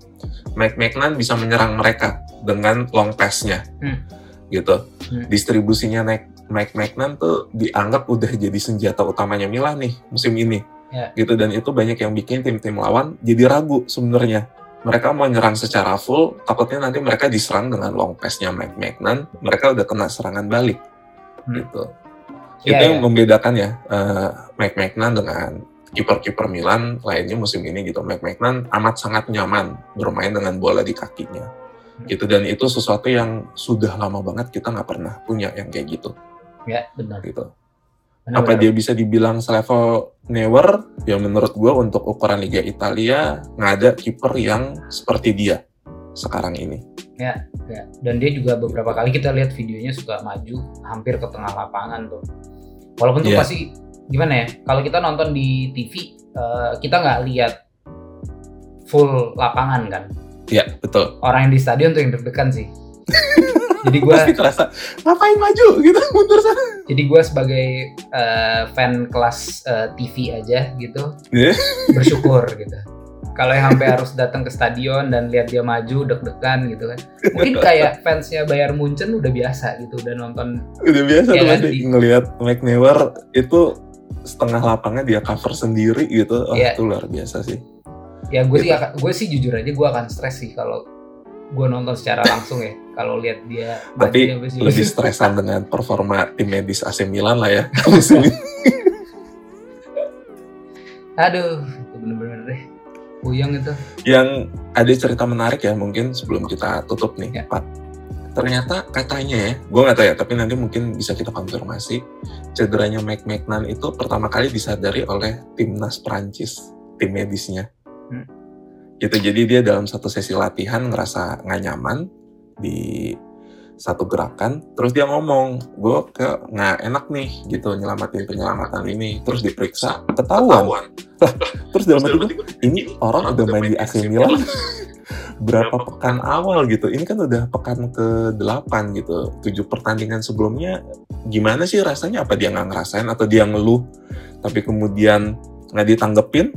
[SPEAKER 1] Mike Magnan bisa menyerang mereka dengan long pass-nya
[SPEAKER 2] Hmm.
[SPEAKER 1] gitu
[SPEAKER 2] Hmm.
[SPEAKER 1] distribusinya naik Mike Magnan tuh dianggap udah jadi senjata utamanya Milan nih musim ini
[SPEAKER 2] Ya.
[SPEAKER 1] gitu dan itu banyak yang bikin tim-tim lawan jadi ragu sebenarnya mereka mau nyerang secara full, takutnya nanti mereka diserang dengan long pass-nya Mike Magnan, mereka udah kena serangan balik.
[SPEAKER 2] Hmm.
[SPEAKER 1] Gitu. Itu yang
[SPEAKER 2] iya.
[SPEAKER 1] membedakan ya eh, Mike Magnan dengan kiper-kiper Milan lainnya musim ini gitu. Mike Magnan amat sangat nyaman bermain dengan bola di kakinya. Gitu dan itu sesuatu yang sudah lama banget kita nggak pernah punya yang kayak gitu.
[SPEAKER 2] Ya, benar.
[SPEAKER 1] gitu.
[SPEAKER 2] Benar,
[SPEAKER 1] Apa
[SPEAKER 2] benar.
[SPEAKER 1] dia bisa dibilang selevel Neuer? Ya menurut gua untuk ukuran Liga Italia nggak ada kiper yang seperti dia sekarang ini.
[SPEAKER 2] Ya, dan dia juga beberapa kali kita lihat videonya suka maju hampir ke tengah lapangan tuh. Walaupun tuh
[SPEAKER 1] Iya.
[SPEAKER 2] pasti gimana ya? Kalau kita nonton di TV eh, kita nggak lihat full lapangan kan.
[SPEAKER 1] Ya betul.
[SPEAKER 2] Orang yang di stadion tuh yang deg-degan sih. jadi gue
[SPEAKER 1] Pasti kerasa ngapain maju gitu mundur sana.
[SPEAKER 2] jadi gue sebagai eh, fan kelas eh, TV aja gitu
[SPEAKER 1] Iya.
[SPEAKER 2] bersyukur gitu. Kalau yang sampai harus datang ke stadion dan lihat dia maju deg-degan gitu kan. Mungkin kayak fansnya Bayern Munchen udah biasa gitu udah nonton
[SPEAKER 1] Udah biasa
[SPEAKER 2] Iya
[SPEAKER 1] tuh
[SPEAKER 2] kan,
[SPEAKER 1] ngelihat Mike Neuer itu setengah lapangan dia cover sendiri gitu. Oh,
[SPEAKER 2] Iya.
[SPEAKER 1] itu luar biasa sih.
[SPEAKER 2] ya gue sih
[SPEAKER 1] Gitu.
[SPEAKER 2] akan gue sih jujur aja gue akan stres sih kalau gue nonton secara langsung ya kalau lihat dia
[SPEAKER 1] Tapi
[SPEAKER 2] maju
[SPEAKER 1] lebih stresan dengan performa tim medis AC Milan lah ya musim ini.
[SPEAKER 2] aduh itu bener-bener deh puyeng itu
[SPEAKER 1] yang ada cerita menarik ya mungkin sebelum kita tutup nih
[SPEAKER 2] Ya.
[SPEAKER 1] Pak. Ternyata katanya ya, gue nggak tahu ya, tapi nanti mungkin bisa kita konfirmasi. Cederanya Mike Magnan itu pertama kali disadari oleh timnas Prancis, tim medisnya.
[SPEAKER 2] Hmm.
[SPEAKER 1] Gitu, jadi dia dalam satu sesi latihan ngerasa nggak nyaman di satu gerakan, terus dia ngomong, gue ke nggak enak nih gitu nyelamatin penyelamatan ini, terus diperiksa, ketahuan. Lah, terus dalam hati gue, ini orang udah main di AC Milan berapa pekan awal gitu. Ini kan udah pekan ke-8 gitu. Tujuh pertandingan sebelumnya gimana sih rasanya? Apa dia nggak ngerasain atau dia ngeluh tapi kemudian nggak ditanggepin?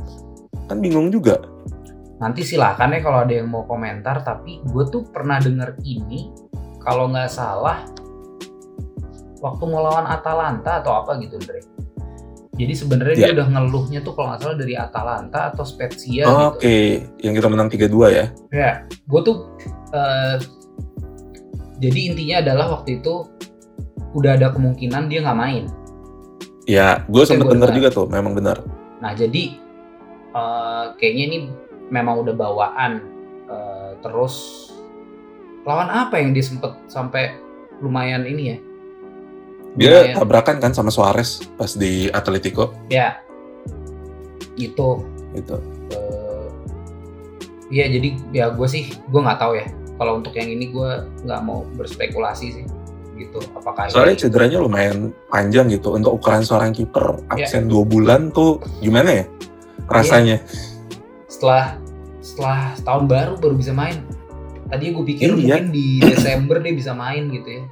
[SPEAKER 1] Kan bingung juga.
[SPEAKER 2] nanti silakan ya kalau ada yang mau komentar tapi gue tuh pernah denger ini kalau nggak salah waktu mau lawan Atalanta atau apa gitu Andre jadi sebenarnya dia
[SPEAKER 1] Ya.
[SPEAKER 2] udah ngeluhnya tuh kalau nggak salah dari Atalanta atau Spezia
[SPEAKER 1] Oh,
[SPEAKER 2] gitu
[SPEAKER 1] Oke, yang kita menang 3-2 ya.
[SPEAKER 2] Ya, gue tuh eh, jadi intinya adalah waktu itu udah ada kemungkinan dia nggak main.
[SPEAKER 1] Ya, gue denger
[SPEAKER 2] dengar.
[SPEAKER 1] juga tuh, memang benar.
[SPEAKER 2] Nah jadi eh, kayaknya ini memang udah bawaan. Eh, terus lawan apa yang dia sempet sampai lumayan ini ya?
[SPEAKER 1] Dia
[SPEAKER 2] Lumayan.
[SPEAKER 1] tabrakan kan sama Suarez pas di Atletico
[SPEAKER 2] Ya, itu.
[SPEAKER 1] gitu.
[SPEAKER 2] eh, Iya jadi ya gue sih gue nggak tahu ya. Kalau untuk yang ini gue nggak mau berspekulasi sih gitu. Apakah
[SPEAKER 1] Soalnya
[SPEAKER 2] ini-
[SPEAKER 1] cederanya lumayan panjang gitu. Untuk ukuran seorang kiper
[SPEAKER 2] Ya.
[SPEAKER 1] absen dua bulan tuh gimana ya rasanya?
[SPEAKER 2] setelah setelah tahun baru baru bisa main. Tadi gue pikir
[SPEAKER 1] Iya.
[SPEAKER 2] mungkin di Desember dia bisa main gitu ya.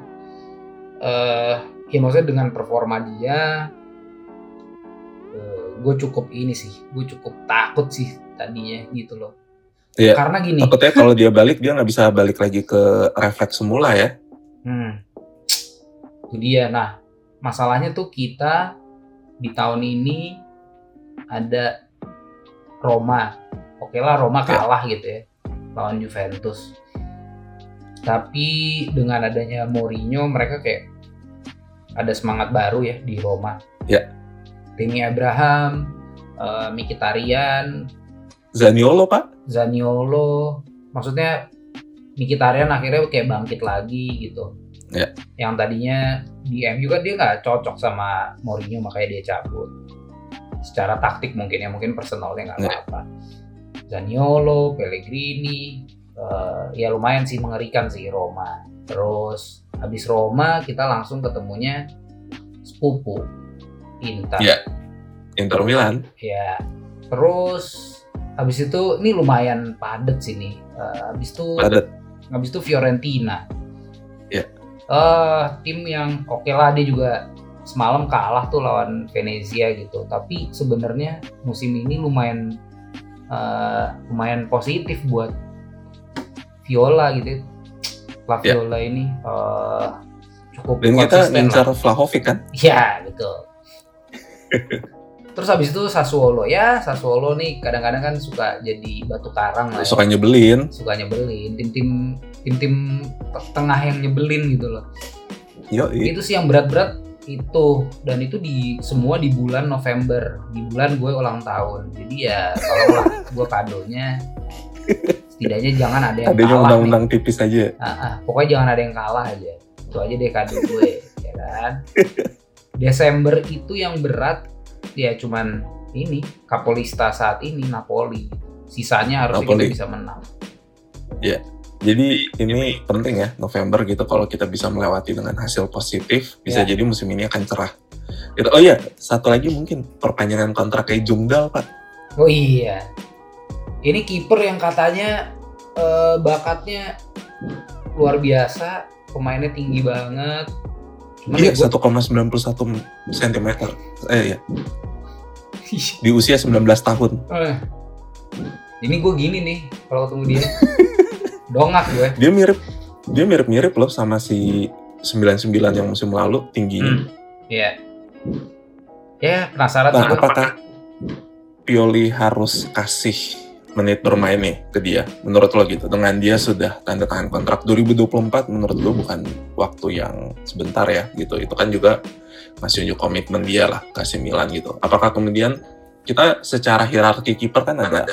[SPEAKER 2] Eh, ya maksudnya dengan performa dia, gue cukup ini sih, gue cukup takut sih tadinya gitu loh.
[SPEAKER 1] Iya.
[SPEAKER 2] Karena gini,
[SPEAKER 1] Takutnya kalau dia balik dia nggak bisa balik lagi ke refleks semula ya.
[SPEAKER 2] hmm, itu dia. Nah, masalahnya tuh kita di tahun ini ada Roma. Oke lah Roma
[SPEAKER 1] Ya.
[SPEAKER 2] kalah gitu ya lawan Juventus. Tapi dengan adanya Mourinho mereka kayak ada semangat baru ya di Roma.
[SPEAKER 1] Ya.
[SPEAKER 2] Tammy Abraham, eh, Mkhitaryan,
[SPEAKER 1] Zaniolo pak?
[SPEAKER 2] Zaniolo, maksudnya Mkhitaryan akhirnya kayak bangkit lagi gitu.
[SPEAKER 1] Ya.
[SPEAKER 2] Yang tadinya di MU kan dia nggak cocok sama Mourinho makanya dia cabut. Secara taktik mungkin ya mungkin personalnya nggak
[SPEAKER 1] Ya.
[SPEAKER 2] apa-apa. Zaniolo, Pellegrini, eh, ya lumayan sih mengerikan sih Roma. Terus habis Roma kita langsung ketemunya sepupu Inter.
[SPEAKER 1] Ya. Inter Milan.
[SPEAKER 2] Ya. Terus habis itu ini lumayan padet sih nih. Eh, habis itu
[SPEAKER 1] Padat.
[SPEAKER 2] habis itu Fiorentina.
[SPEAKER 1] Ya.
[SPEAKER 2] Eh tim yang oke lah dia juga semalam kalah tuh lawan Venezia gitu. Tapi sebenarnya musim ini lumayan eh, lumayan positif buat Viola gitu. La
[SPEAKER 1] Ya.
[SPEAKER 2] Viola ini eh, cukup
[SPEAKER 1] Dan kita ngincar Vlahovic kan?
[SPEAKER 2] Ya betul. terus habis itu Sassuolo ya Sassuolo nih kadang-kadang kan suka jadi batu karang lah ya.
[SPEAKER 1] Suka nyebelin.
[SPEAKER 2] suka nyebelin tim-tim tim-tim te- tengah yang nyebelin gitu loh
[SPEAKER 1] Yo,
[SPEAKER 2] itu sih yang berat-berat itu dan itu di semua di bulan November di bulan gue ulang tahun jadi ya tolonglah gue kadonya setidaknya jangan ada yang
[SPEAKER 1] adanya
[SPEAKER 2] kalah
[SPEAKER 1] undang-undang tipis aja.
[SPEAKER 2] Ah, ah, pokoknya jangan ada yang kalah aja itu aja deh kado gue ya kan Desember itu yang berat ya cuman ini Kapolista saat ini Napoli sisanya harusnya
[SPEAKER 1] Napoli.
[SPEAKER 2] kita bisa menang
[SPEAKER 1] Jadi ini penting ya November gitu kalau kita bisa melewati dengan hasil positif bisa
[SPEAKER 2] Ya.
[SPEAKER 1] jadi musim ini akan cerah. Gitu. Oh iya, satu lagi mungkin perpanjangan kontrak kayak Jungdal pak.
[SPEAKER 2] Oh iya. Ini kiper yang katanya eh, bakatnya luar biasa, pemainnya tinggi banget. Cuman
[SPEAKER 1] Iya,
[SPEAKER 2] ya gua-
[SPEAKER 1] 1,91 cm. Eh iya, di usia 19 tahun.
[SPEAKER 2] Eh, ini gue gini nih kalau ketemu dia. Dongak gue.
[SPEAKER 1] Dia mirip dia mirip-mirip loh sama si 99 yang musim lalu tingginya.
[SPEAKER 2] Hmm. Iya. Ya penasaran
[SPEAKER 1] Nah, apakah Pioli harus kasih menit bermain nih ke dia? Menurut lo gitu, dengan dia sudah tanda tangan kontrak 2024, menurut lo bukan waktu yang sebentar ya gitu. Itu kan juga masih unjuk komitmen dia lah kasih Milan gitu. Apakah kemudian kita secara hierarki kiper kan ada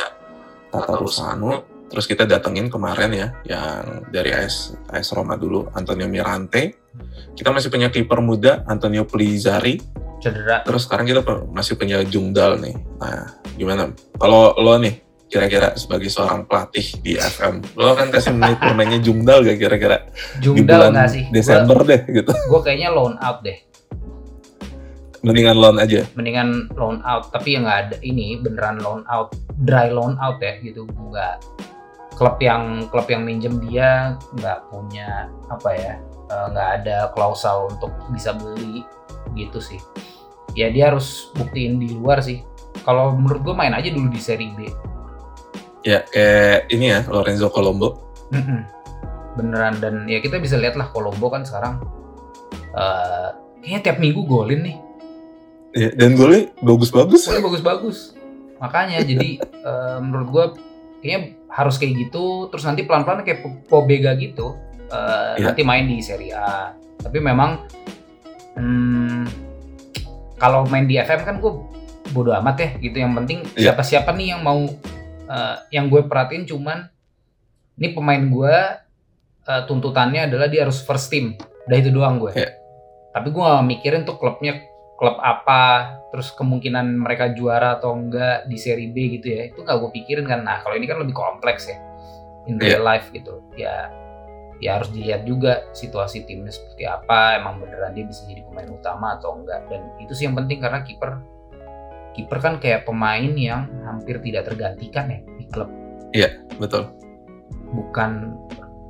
[SPEAKER 1] Tata Rusano, terus kita datengin kemarin ya yang dari AS, AS Roma dulu Antonio Mirante. Kita masih punya kiper muda Antonio Pelizari,
[SPEAKER 2] Cedera.
[SPEAKER 1] Terus sekarang kita masih punya Jungdal nih. Nah, gimana? Kalau lo nih, kira-kira sebagai seorang pelatih di FM, lo akan kasih menit bermainnya Jungdal gak kira-kira di
[SPEAKER 2] Jungdal
[SPEAKER 1] bulan
[SPEAKER 2] nggak sih?
[SPEAKER 1] Desember deh gitu.
[SPEAKER 2] Gue kayaknya loan out deh.
[SPEAKER 1] Mendingan loan aja.
[SPEAKER 2] Mendingan loan out. Tapi yang nggak ada ini beneran loan out, dry loan out ya gitu. Nggak klub yang klub yang minjem dia nggak punya apa ya eh, nggak ada klausul untuk bisa beli gitu sih ya dia harus buktiin di luar sih kalau menurut gue main aja dulu di seri B
[SPEAKER 1] Ya, kayak ini ya, Lorenzo Colombo.
[SPEAKER 2] Beneran dan ya kita bisa lihat lah Kolombo kan sekarang eh kayaknya tiap minggu golin nih
[SPEAKER 1] Ya, dan golnya bagus-bagus.
[SPEAKER 2] golnya bagus-bagus makanya jadi eh, menurut gua kayaknya harus kayak gitu terus nanti pelan-pelan kayak Po- Pobega gitu eh,
[SPEAKER 1] Iya.
[SPEAKER 2] nanti main di Serie A tapi memang hmm, kalau main di FM kan gue bodo amat ya gitu yang penting
[SPEAKER 1] Iya.
[SPEAKER 2] siapa-siapa nih yang mau eh, yang gue perhatiin cuman ini pemain gue eh, tuntutannya adalah dia harus first team. Udah itu doang gue.
[SPEAKER 1] Iya.
[SPEAKER 2] tapi gue gak mikirin tuh klubnya klub apa terus kemungkinan mereka juara atau enggak di seri B gitu ya. Itu gak gue pikirin kan. Nah kalau ini kan lebih kompleks ya in real life gitu. Ya ya harus dilihat juga situasi timnya seperti apa emang beneran dia bisa jadi pemain utama atau enggak. Dan itu sih yang penting karena kiper kiper kan kayak pemain yang hampir tidak tergantikan ya di klub
[SPEAKER 1] Betul.
[SPEAKER 2] bukan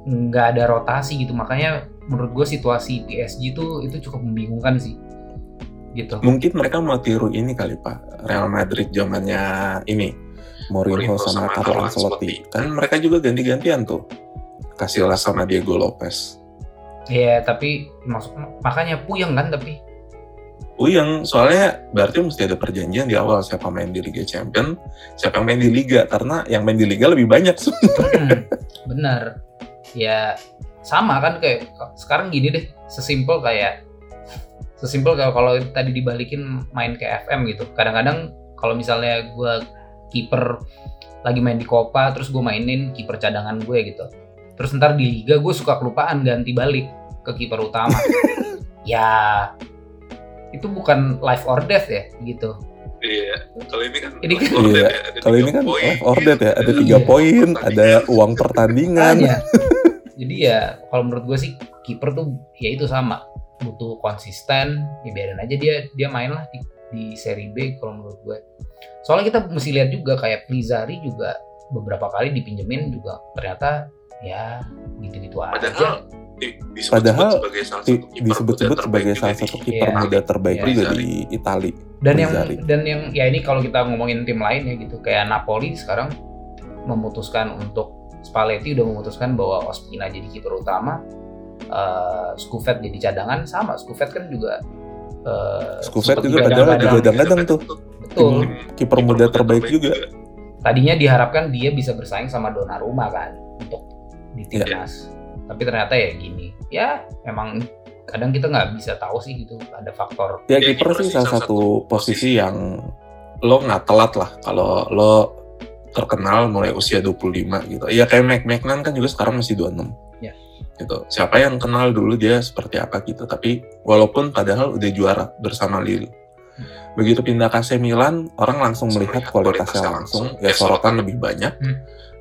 [SPEAKER 2] nggak ada rotasi gitu makanya menurut gue situasi PSG itu itu cukup membingungkan sih gitu
[SPEAKER 1] Mungkin mereka mau tiru ini kali, Pak. Real Madrid zamannya ini. Mourinho, sama Carlo Ancelotti. Kan mereka juga ganti-gantian tuh. Casillas sama Diego Lopez.
[SPEAKER 2] ya tapi maksud makanya puyeng kan tapi
[SPEAKER 1] Uyang, soalnya berarti mesti ada perjanjian di awal siapa main di Liga Champion, siapa yang main di Liga karena yang main di Liga lebih banyak.
[SPEAKER 2] Hmm, bener ya sama kan kayak sekarang gini deh sesimpel kayak sesimpel kayak kalau tadi dibalikin main ke FM gitu. Kadang-kadang kalau misalnya gue kiper lagi main di Copa terus gue mainin kiper cadangan gue gitu. Terus ntar di Liga gue suka kelupaan ganti balik ke kiper utama. Ya itu bukan life or death ya gitu
[SPEAKER 1] Iya, kalau ini kan
[SPEAKER 2] Ini kan-
[SPEAKER 1] Iya, kalau ini kan live order ya, ada tiga
[SPEAKER 2] Iya.
[SPEAKER 1] poin, ada uang pertandingan.
[SPEAKER 2] Makanya. Jadi ya kalau menurut gue sih kiper tuh ya itu sama butuh konsisten ya biarin aja dia dia main lah di, di seri B kalau menurut gue. Soalnya kita mesti lihat juga kayak Plizari juga beberapa kali dipinjemin juga ternyata ya gitu-gitu aja.
[SPEAKER 1] Padahal
[SPEAKER 3] Padahal
[SPEAKER 1] sebagai salah
[SPEAKER 3] Di-
[SPEAKER 1] satu kiper
[SPEAKER 3] disebut-sebut sebagai salah satu kiper
[SPEAKER 2] Iya.
[SPEAKER 3] muda terbaik
[SPEAKER 2] Iya.
[SPEAKER 3] juga di Itali.
[SPEAKER 2] dan yang dan yang ya ini kalau kita ngomongin tim lain ya gitu kayak Napoli sekarang memutuskan untuk Spalletti udah memutuskan bahwa Ospina jadi kiper utama eh Skuvet jadi cadangan sama Skuvet kan juga eh,
[SPEAKER 3] Skuvet
[SPEAKER 2] sempet
[SPEAKER 3] juga padahal digadang-gadang tuh.
[SPEAKER 2] Betul.
[SPEAKER 1] kiper muda terbaik juga.
[SPEAKER 2] Tadinya diharapkan dia bisa bersaing sama Donnarumma kan untuk di
[SPEAKER 1] Iya.
[SPEAKER 2] timnas. Tapi ternyata ya gini. Ya emang kadang kita nggak bisa tahu sih gitu ada faktor
[SPEAKER 1] Ya kiper sih salah satu posisi yang lo nggak telat lah kalau lo terkenal mulai usia 25 gitu. Iya kayak Mac McNan kan juga sekarang masih 26.
[SPEAKER 2] Ya.
[SPEAKER 1] Gitu. Siapa yang kenal dulu dia seperti apa gitu. Tapi walaupun padahal udah juara bersama Lille. Begitu pindah ke AC Milan, orang langsung melihat kualitasnya langsung, ya sorotan lebih banyak.
[SPEAKER 2] Hmm.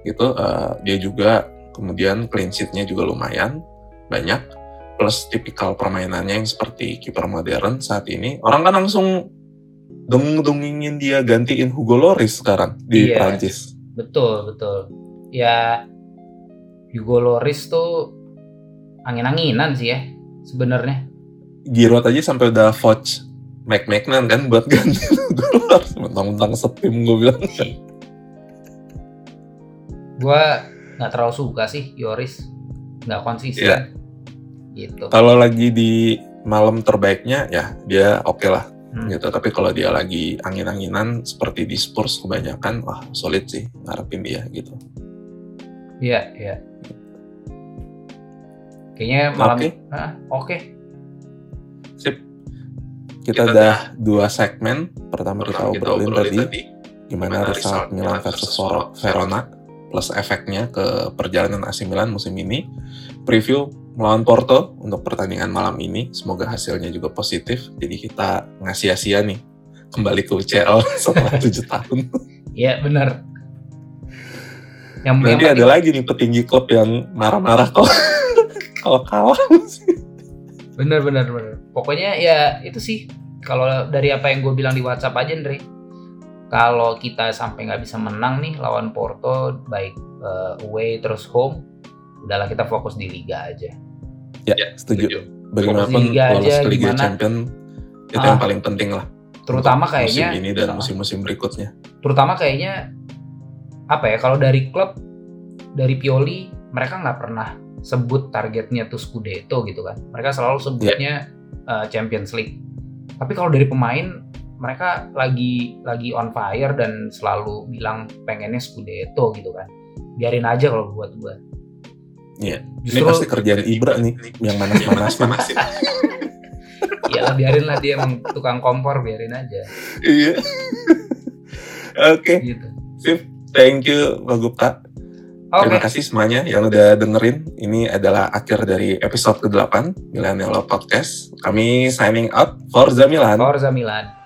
[SPEAKER 1] Gitu. eh, dia juga kemudian clean sheet-nya juga lumayan banyak. Plus tipikal permainannya yang seperti kiper modern saat ini. Orang kan langsung dong-dongingin dia gantiin Hugo Lloris sekarang di
[SPEAKER 2] Iya.
[SPEAKER 1] Prancis.
[SPEAKER 2] betul betul ya Hugo Loris tuh angin-anginan sih ya sebenarnya
[SPEAKER 1] Giroud aja sampai udah vouch Mac McNan kan buat ganti Hugo Lloris. Mentang-mentang setim gue bilang.
[SPEAKER 2] gua nggak terlalu suka sih Yoris nggak konsisten
[SPEAKER 1] Iya.
[SPEAKER 2] gitu
[SPEAKER 1] Kalau lagi di malam terbaiknya ya dia oke lah
[SPEAKER 2] Hmm.
[SPEAKER 1] gitu. Tapi kalau dia lagi angin-anginan seperti di Spurs kebanyakan, wah solid sih ngarepin dia gitu.
[SPEAKER 2] Iya, iya. Kayaknya malam
[SPEAKER 1] Oke.
[SPEAKER 2] Ah, oke.
[SPEAKER 1] Sip. Kita udah dua segmen. Pertama kita obrolin tadi gimana result Milan versus Vero- Verona plus efeknya ke perjalanan AC Milan musim ini. Preview melawan Porto untuk pertandingan malam ini. Semoga hasilnya juga positif. Jadi kita nggak sia-sia nih kembali ke UCL setelah tujuh tahun.
[SPEAKER 2] Iya, benar. Yang
[SPEAKER 1] Nanti
[SPEAKER 2] yang
[SPEAKER 1] ada lagi nih petinggi klub yang marah-marah kalau kalau kalah.
[SPEAKER 2] benar benar benar. Pokoknya ya itu sih kalau dari apa yang gue bilang di WhatsApp aja, Andre. Kalau kita sampai nggak bisa menang nih lawan Porto, baik eh, away terus home, udahlah kita fokus di liga aja.
[SPEAKER 1] Ya, setuju. Bagaimanapun
[SPEAKER 2] Fokus di Liga
[SPEAKER 1] lolos
[SPEAKER 2] aja,
[SPEAKER 1] ke Liga
[SPEAKER 2] gimana?
[SPEAKER 1] Champion itu
[SPEAKER 2] Ah.
[SPEAKER 1] yang paling penting lah.
[SPEAKER 2] Terutama
[SPEAKER 1] untuk
[SPEAKER 2] kayaknya
[SPEAKER 1] musim ini dan musim-musim berikutnya.
[SPEAKER 2] terutama kayaknya apa ya kalau dari klub dari Pioli mereka nggak pernah sebut targetnya tuh Scudetto gitu kan mereka selalu sebutnya uh, Champions League tapi kalau dari pemain mereka lagi lagi on fire dan selalu bilang pengennya Scudetto gitu kan biarin aja kalau buat gua
[SPEAKER 1] Iya. Ini
[SPEAKER 2] justru
[SPEAKER 1] pasti kerjaan Ibra nih yang manas-manasin.
[SPEAKER 2] ya biarin lah dia emang tukang kompor biarin aja
[SPEAKER 1] Iya. Oke,
[SPEAKER 2] gitu
[SPEAKER 1] sip. Thank you, Pak Gupta.
[SPEAKER 2] oke
[SPEAKER 1] Terima kasih semuanya yang udah dengerin. Ini adalah akhir dari episode ke-8 Millennial Podcast. Kami signing out. Forza Milan.
[SPEAKER 2] Forza Milan